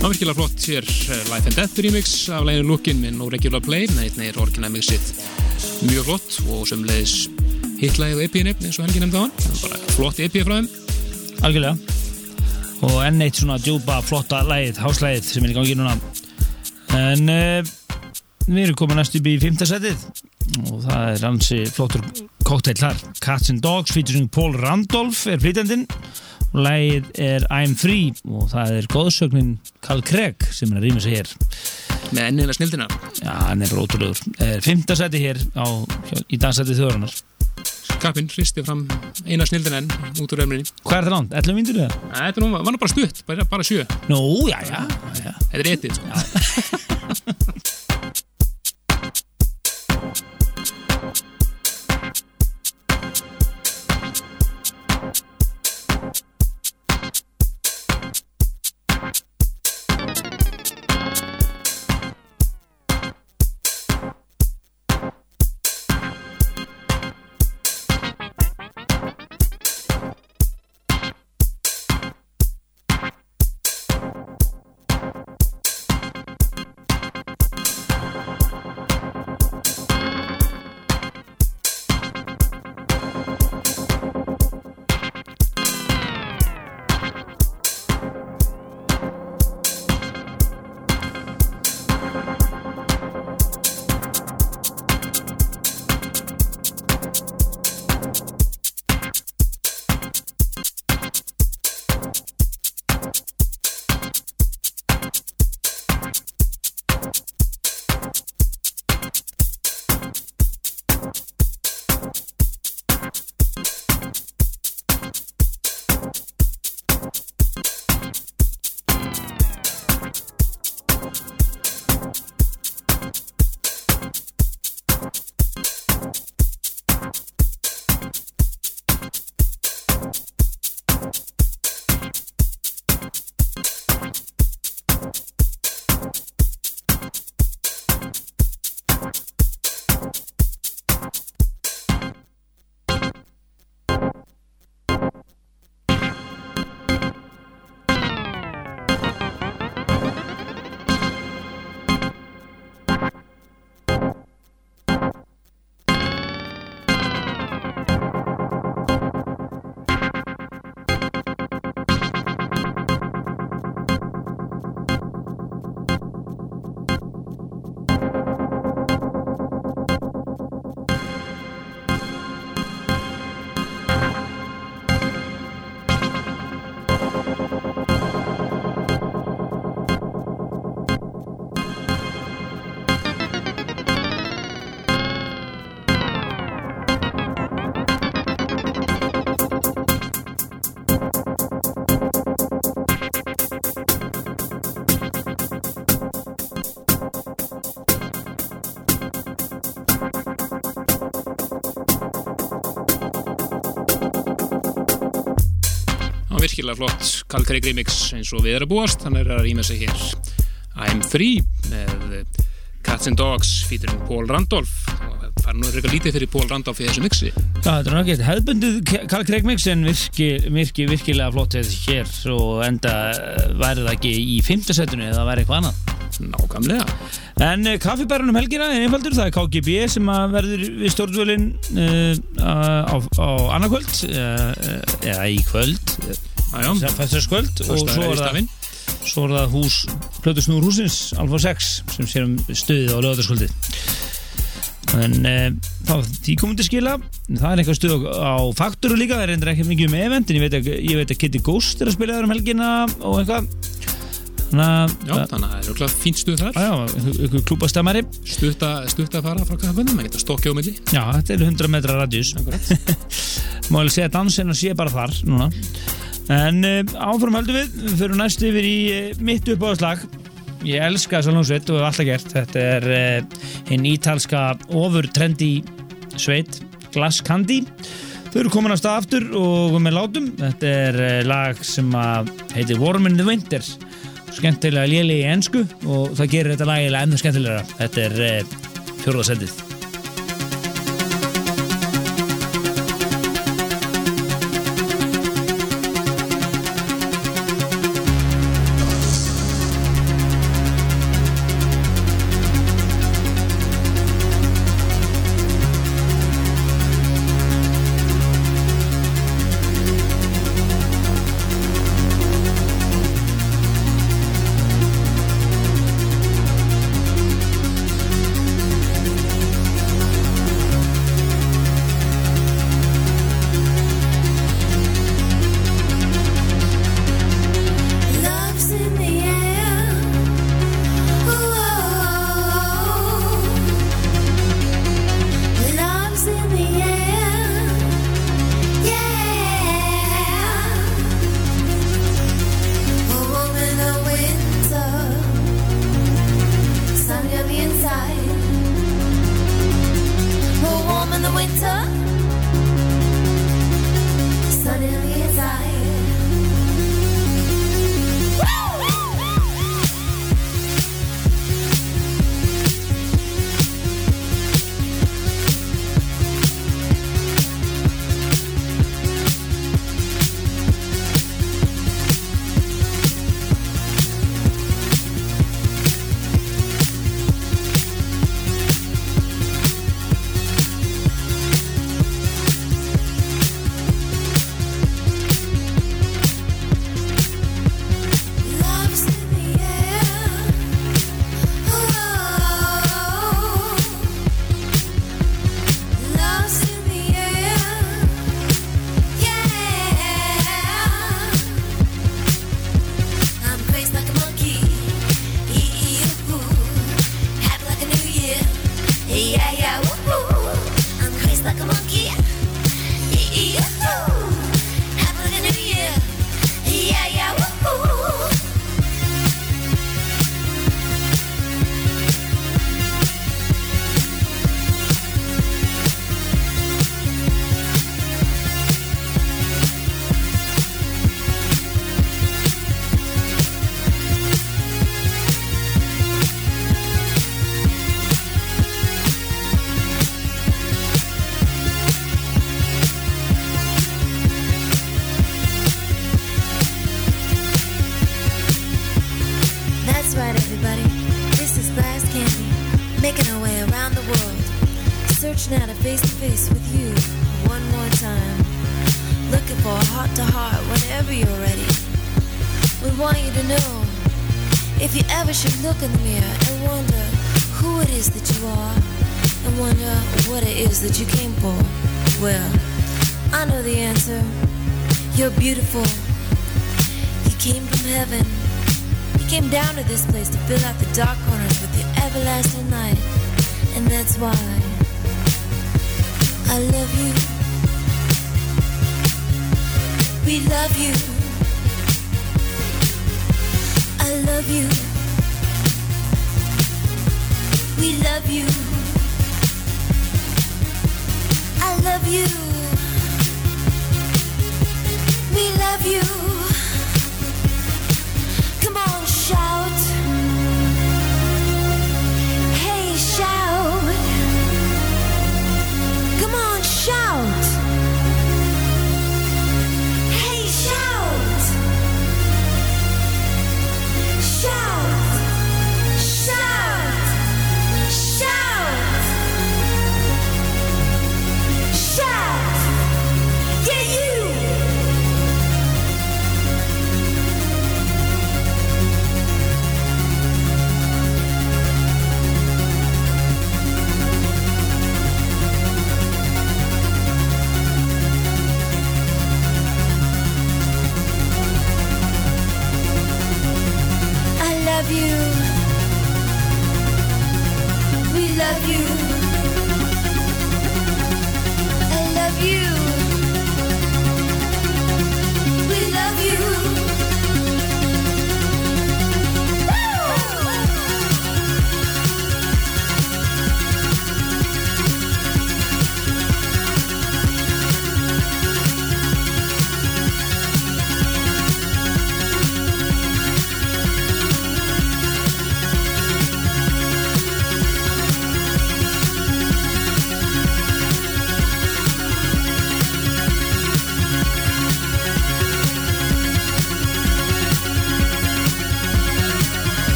Var virkilega flott hér eh, Life and Death remix af læginu Lookin með No Regular Play, einnig er orginal mixið. Mjög flott og sömulegis hitlægið EP-ni eins og Helgi nefndi á hann, bara flott EP frá þeim. Algjörlega. Og enn eitt svona djúpa flotta lægið, háslægið sem er í gangi núna. En uh, við erum komin næst upp í fymta setið. Og það er hansi flottur kokteil þar. Cats and Dogs featuring Paul Randolph er flytjandinn og lægið er I'm Free og það er góðsögnin Carl Craig sem er að rýma sig hér með ennilega snildina Já, hann er bara ótrúlegur. Er fymta seti hér á, í dansæti þjóðarinnar. Kappinn hristi fram eina snildina enn út úr efninni Hvað er það langt? 11 mínútur eða? Þetta var nú bara stutt, bara, bara sjö Nú, já, já. já. Þetta er etið sko. flott Carl Craig remix eins og við erum búast. Hann er að rýma sig hér. I'm Free með Cats and Dogs featuring Paul Randolph. Og það fær nú eitthvað lítið fyrir Paul Randolph í þessu mixi. Þetta er náttúrulega hefðbundið Karl Craig mix en virki, virki, virkilega flott hér. Og enda eh, væri það ekki í fymta setinu eða væri eitthvað annað. Nákvæmlega. En uh, kaffibærunum helgina er einfaldur, það er KGB sem að verður við stjórnvölin uh, á, á annarkvöld uh, eða í kvöld Jájá, fæstaskvöld og svo er það, svo er það hús Plötusnúr húsins, Alfa 6 sem sér um stuðið á lögataskvöldi en uh, þá því komum til skila. Það er eitthvað stuð á, fakturu líka það er endur ekki mikið um event en ég veit að, ég veit að Kitty Ghost er að spila þar um helgina og eitthvað. Þannig að það er okkur fínt stuð þar. Einhver klúbastemmari Stutt að, fara frá kaffaböndum, maður geta stokkja á milli. Já, þetta er 100 metra radjus Má alveg segja að dansin að sé bara þar núna En uh, áfram höldum við. Við fyrir næst yfir í uh, mitt uppáðslag Ég elska þessa hljómsveit og hef alltaf gert. Þetta er uh, hinn ítalska ofur trendi sveit Glass Candy. Þau eru komin að stað aftur og með látum. Þetta er lag sem heitir Warm in the Winter. Skemmtilega léli í ensku og það gerir þetta lagilega ennum skemmtilegra. Þetta er uh, look in the mirror and wonder who it is that you are and wonder what it is that you came for. Well, I know the answer. You're beautiful. You came from heaven. You came down to this place to fill out the dark corners with your everlasting light. And that's why I love you. We love you. I love you. We love you. I love you. We love you.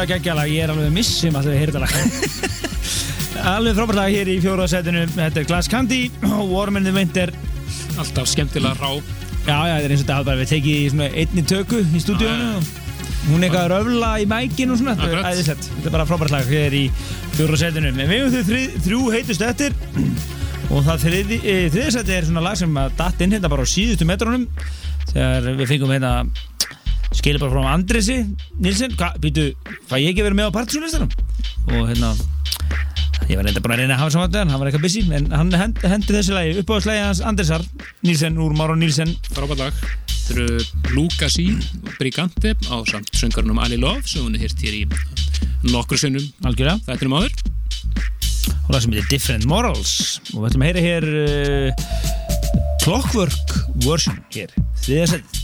Algjörlega geggjalag, ég er alveg missum að þau heyrða lag. Alveg frábært lag hér í fjóra setinu. Þetta er Glass Candy og Warm in the Winter. Alltaf skemmtilega rá Já, já, þetta er eins og þetta bara við tekið í svona einni tökku í stúdíónu og hún er eitthvað að röfla í mækin og svona. Þetta er æðislegt. Þetta er bara frábært lag hér í fjóra setinu. En við hefum þau þrjú heitust eftir. Og það þriði, þriðisætti er svona lag sem að datt inn hérna bara á síðustu metrónum þegar við fengum hérna skilur bara frá Andresi Nilsen, hvað, býtu, fæ ég ekki að vera með á partysónlistanum og hérna ég var reynda bara að reyna að hafa þetta en hann var eitthvað busy en hann hend, hendi þessi lagi upp á slagi hans Andresar Nilsen úr Máron Nilsen frábært lag. Þetta eru og Brigante á samt söngarnum Ali Love sem hún er hirt hér í nokkur algjörlega. Þetta er maður og það sem heitir Different Morals. Og við ætlum að heyra hér uh, Clockwork version hér, þriðja sett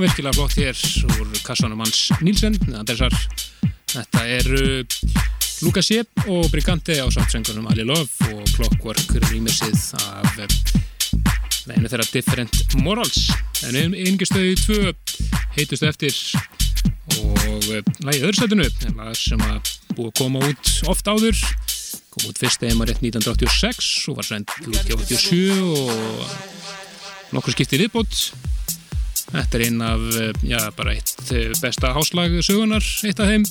virkilega flott hér úr kassanum hans Nílsen, Andersar. Þetta eru Lukas Jepp og Brigante á samtsengunum Ali Love og Clockwork rýmisið af eh, einu þeirra Different Morals. En einhverstöðu tvö heitustu eftir og eh, lagið öðursætunu, en lag sem að búið að koma út oft áður, kom út fyrst eða rétt 1986 og var send út í 87 og nokkur skipti viðbót Þetta er einn af, eh, já, bara eitt eh, besta háslag sögunar, eitt af þeim.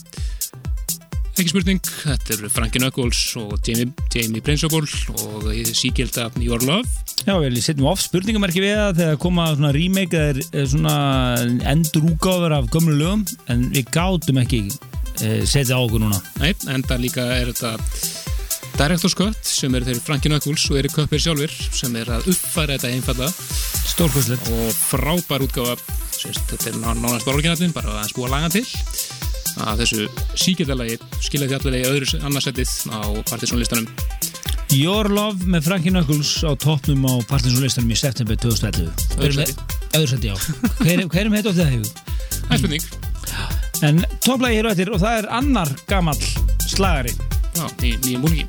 Ekki spurning, þetta eru Frankie Knuckles og Jamie, Jamie Principle og síkilda Your Love. Já, ég setjum oft spurningamerki við það þegar koma svona remake eða er svona endur úgáður af gömlu lögum en við gátum ekki setja á okkur núna. Nei, enda líka er þetta Director's Cut sem eru þeir Frankie Knuckles og Erik Köppir sjálfur sem er að uppfæra þetta einfalla Stórkvæslegt. og frábær sérst, þetta er ná- nánast orginallin bara að spúa laga til að þessu síkildalagi skilja þjallalegi öðru annarsettið á partysónlistanum Your Love með Frankie Knuckles á toppnum á Partinsonlistanum í september 2011. Öðru sæti. Öðru sæti, já. Hver, hverjum heit of það hefur? Það er spurning En topplagi hér á eftir og það er annar gamall slagari. No, ni, ni en Burgui.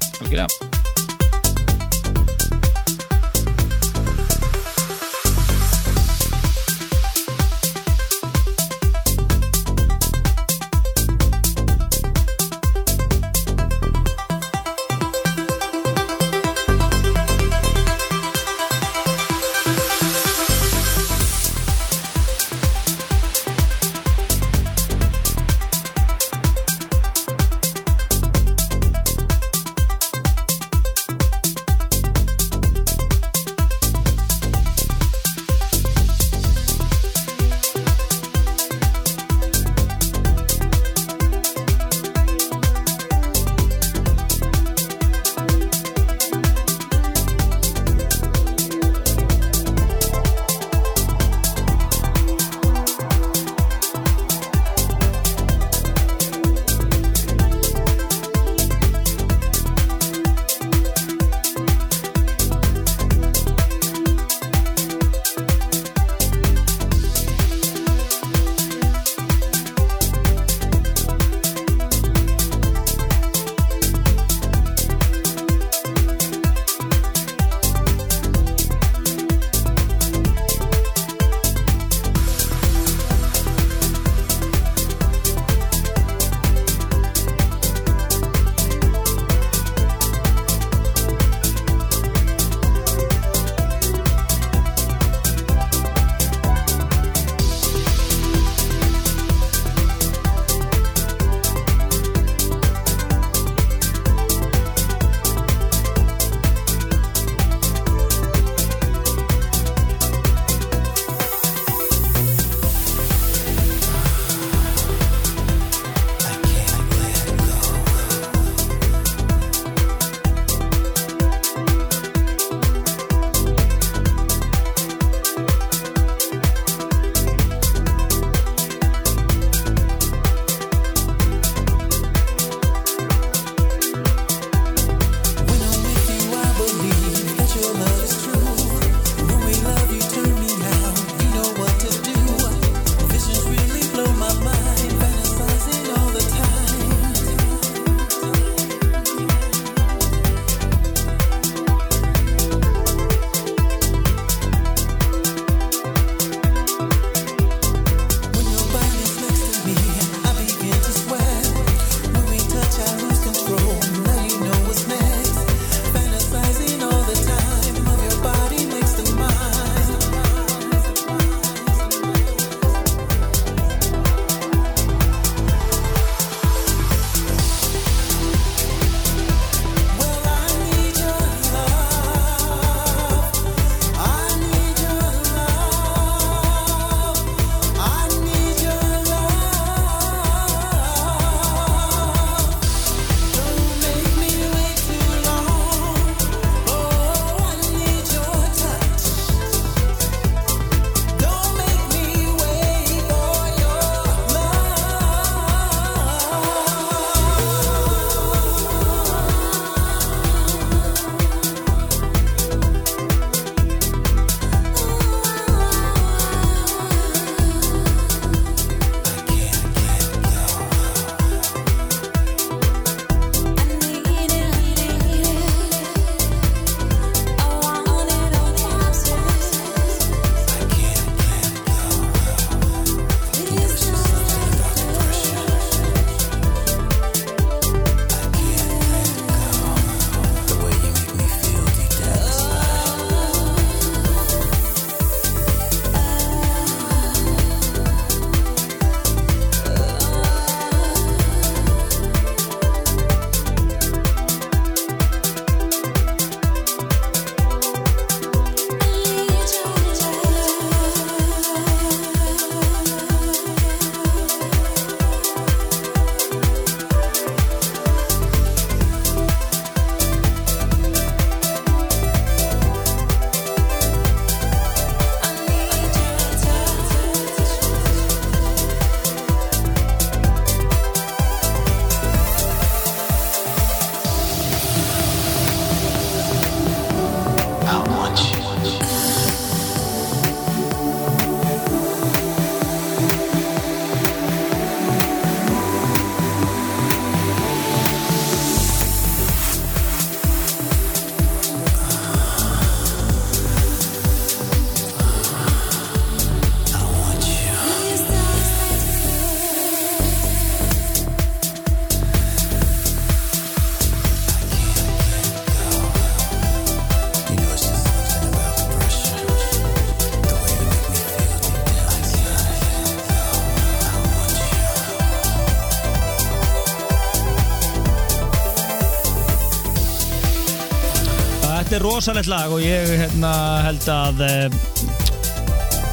Rosalegt lag og ég hérna, held að uh,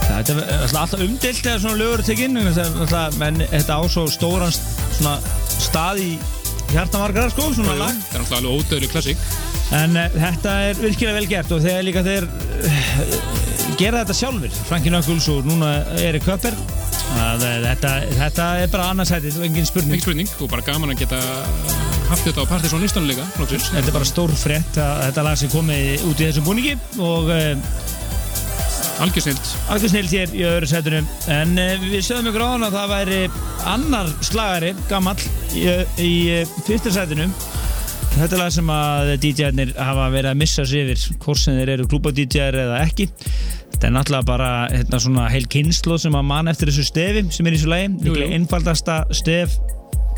þetta er alltaf alltaf umdilt eða svona lögur tekinn en þetta á svo stóran svona stað í hjartamarkara sko, svona Jú, lag. Það er náttúrulega alveg ódöðlu klassík. En uh, þetta er virkilega vel gert og þegar líka þeir uh, gera þetta sjálfur Frankie Knuckles og núna Erik Köpper þetta, þetta er bara annarsætið og engin spurning. Ekki spurning og bara gaman að geta haft þetta á Partiðsson listanum líka loksins. Þetta er bara stór frétt að þetta lag sem komið út í þessum búningi og uh, Algjörsnild algjör snilt hér í öðru sætunum en uh, við sögum ykkur á hann að það væri annar slagari, gamall í, í uh, fyrsta sætunum Þetta er lag sem að DJ-arnir hafa verið að missa sig yfir hvort sem þeir eru klúpa-DJ-ar eða ekki. Þetta er náttúrulega bara hérna, svona heil kynslu sem að man eftir þessu stefi sem er í þessu lagi, einfaldasta stef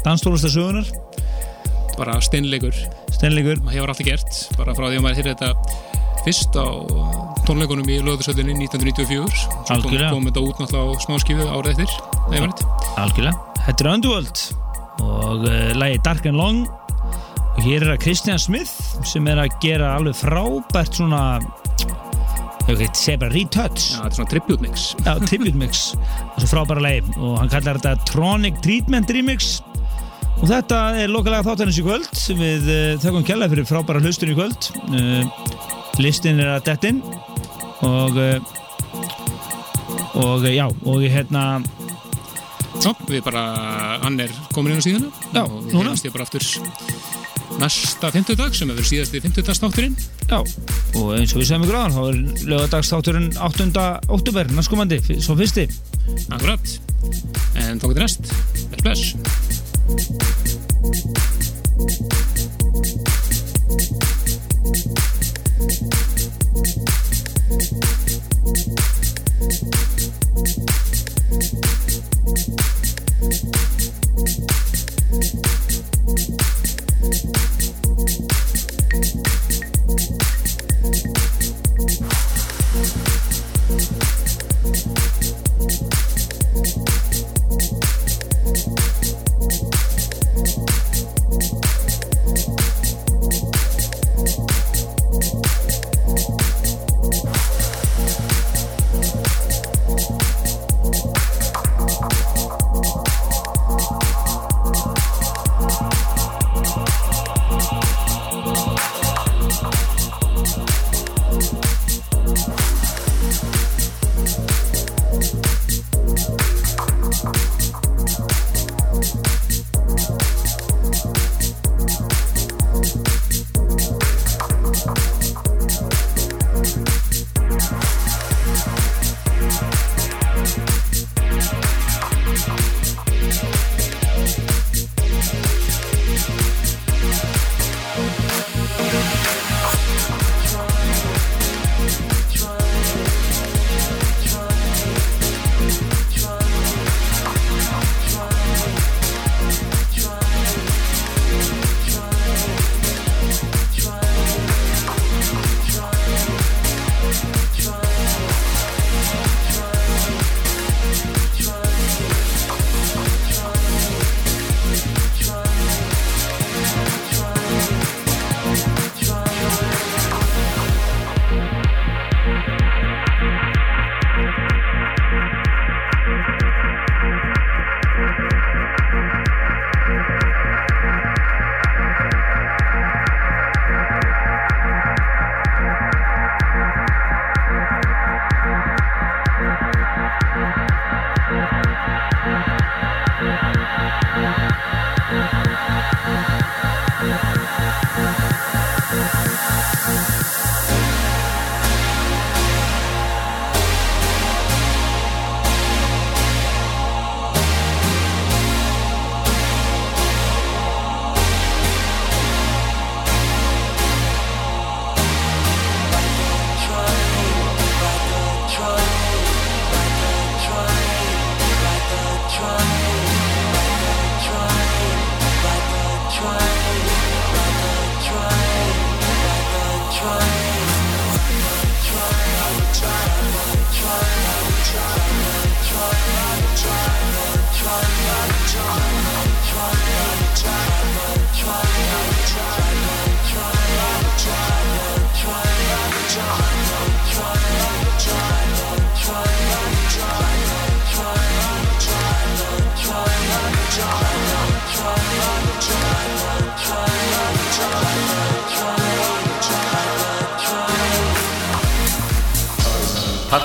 danstólasta sögunar Bara steinleikur. Steinleikur. Það hefur alltaf gert bara frá því að maður hér þetta fyrst á tónleikunum í löðursöldinni 1994 Svo kom, þetta út náttúrulega á smáskifu árið eftir? Algjörlega. Þetta er Underworld og uh, lagi Dark and Long. Og hér er það Christian Smith sem er að gera alveg frábært svona ég segja bara retouch. Já, þetta er svona tribute mix. Já, tribute mix. Og svo frábæra lagi. Og hann kallar þetta Tronic Treatment Remix og þetta er lokalega þáttanins í kvöld. Við uh, þökkum kjærlega fyrir frábæra hlustun í kvöld. Uh, listin er að dettin og uh, og já, og hérna Já, við bara, hann er komin inn á síðuna. Já, og við hefumst ég bara aftur næsta fimmtudag sem hefur síðasti fimmtudagsnátturinn Já, og eins og við segjum ykkur á þá er lögadagstátturinn 8. óttúber, næstkomandi, svo fyrsti. Akkurat. En þá getur næst, vel bless Thank you.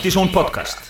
Partizón podcast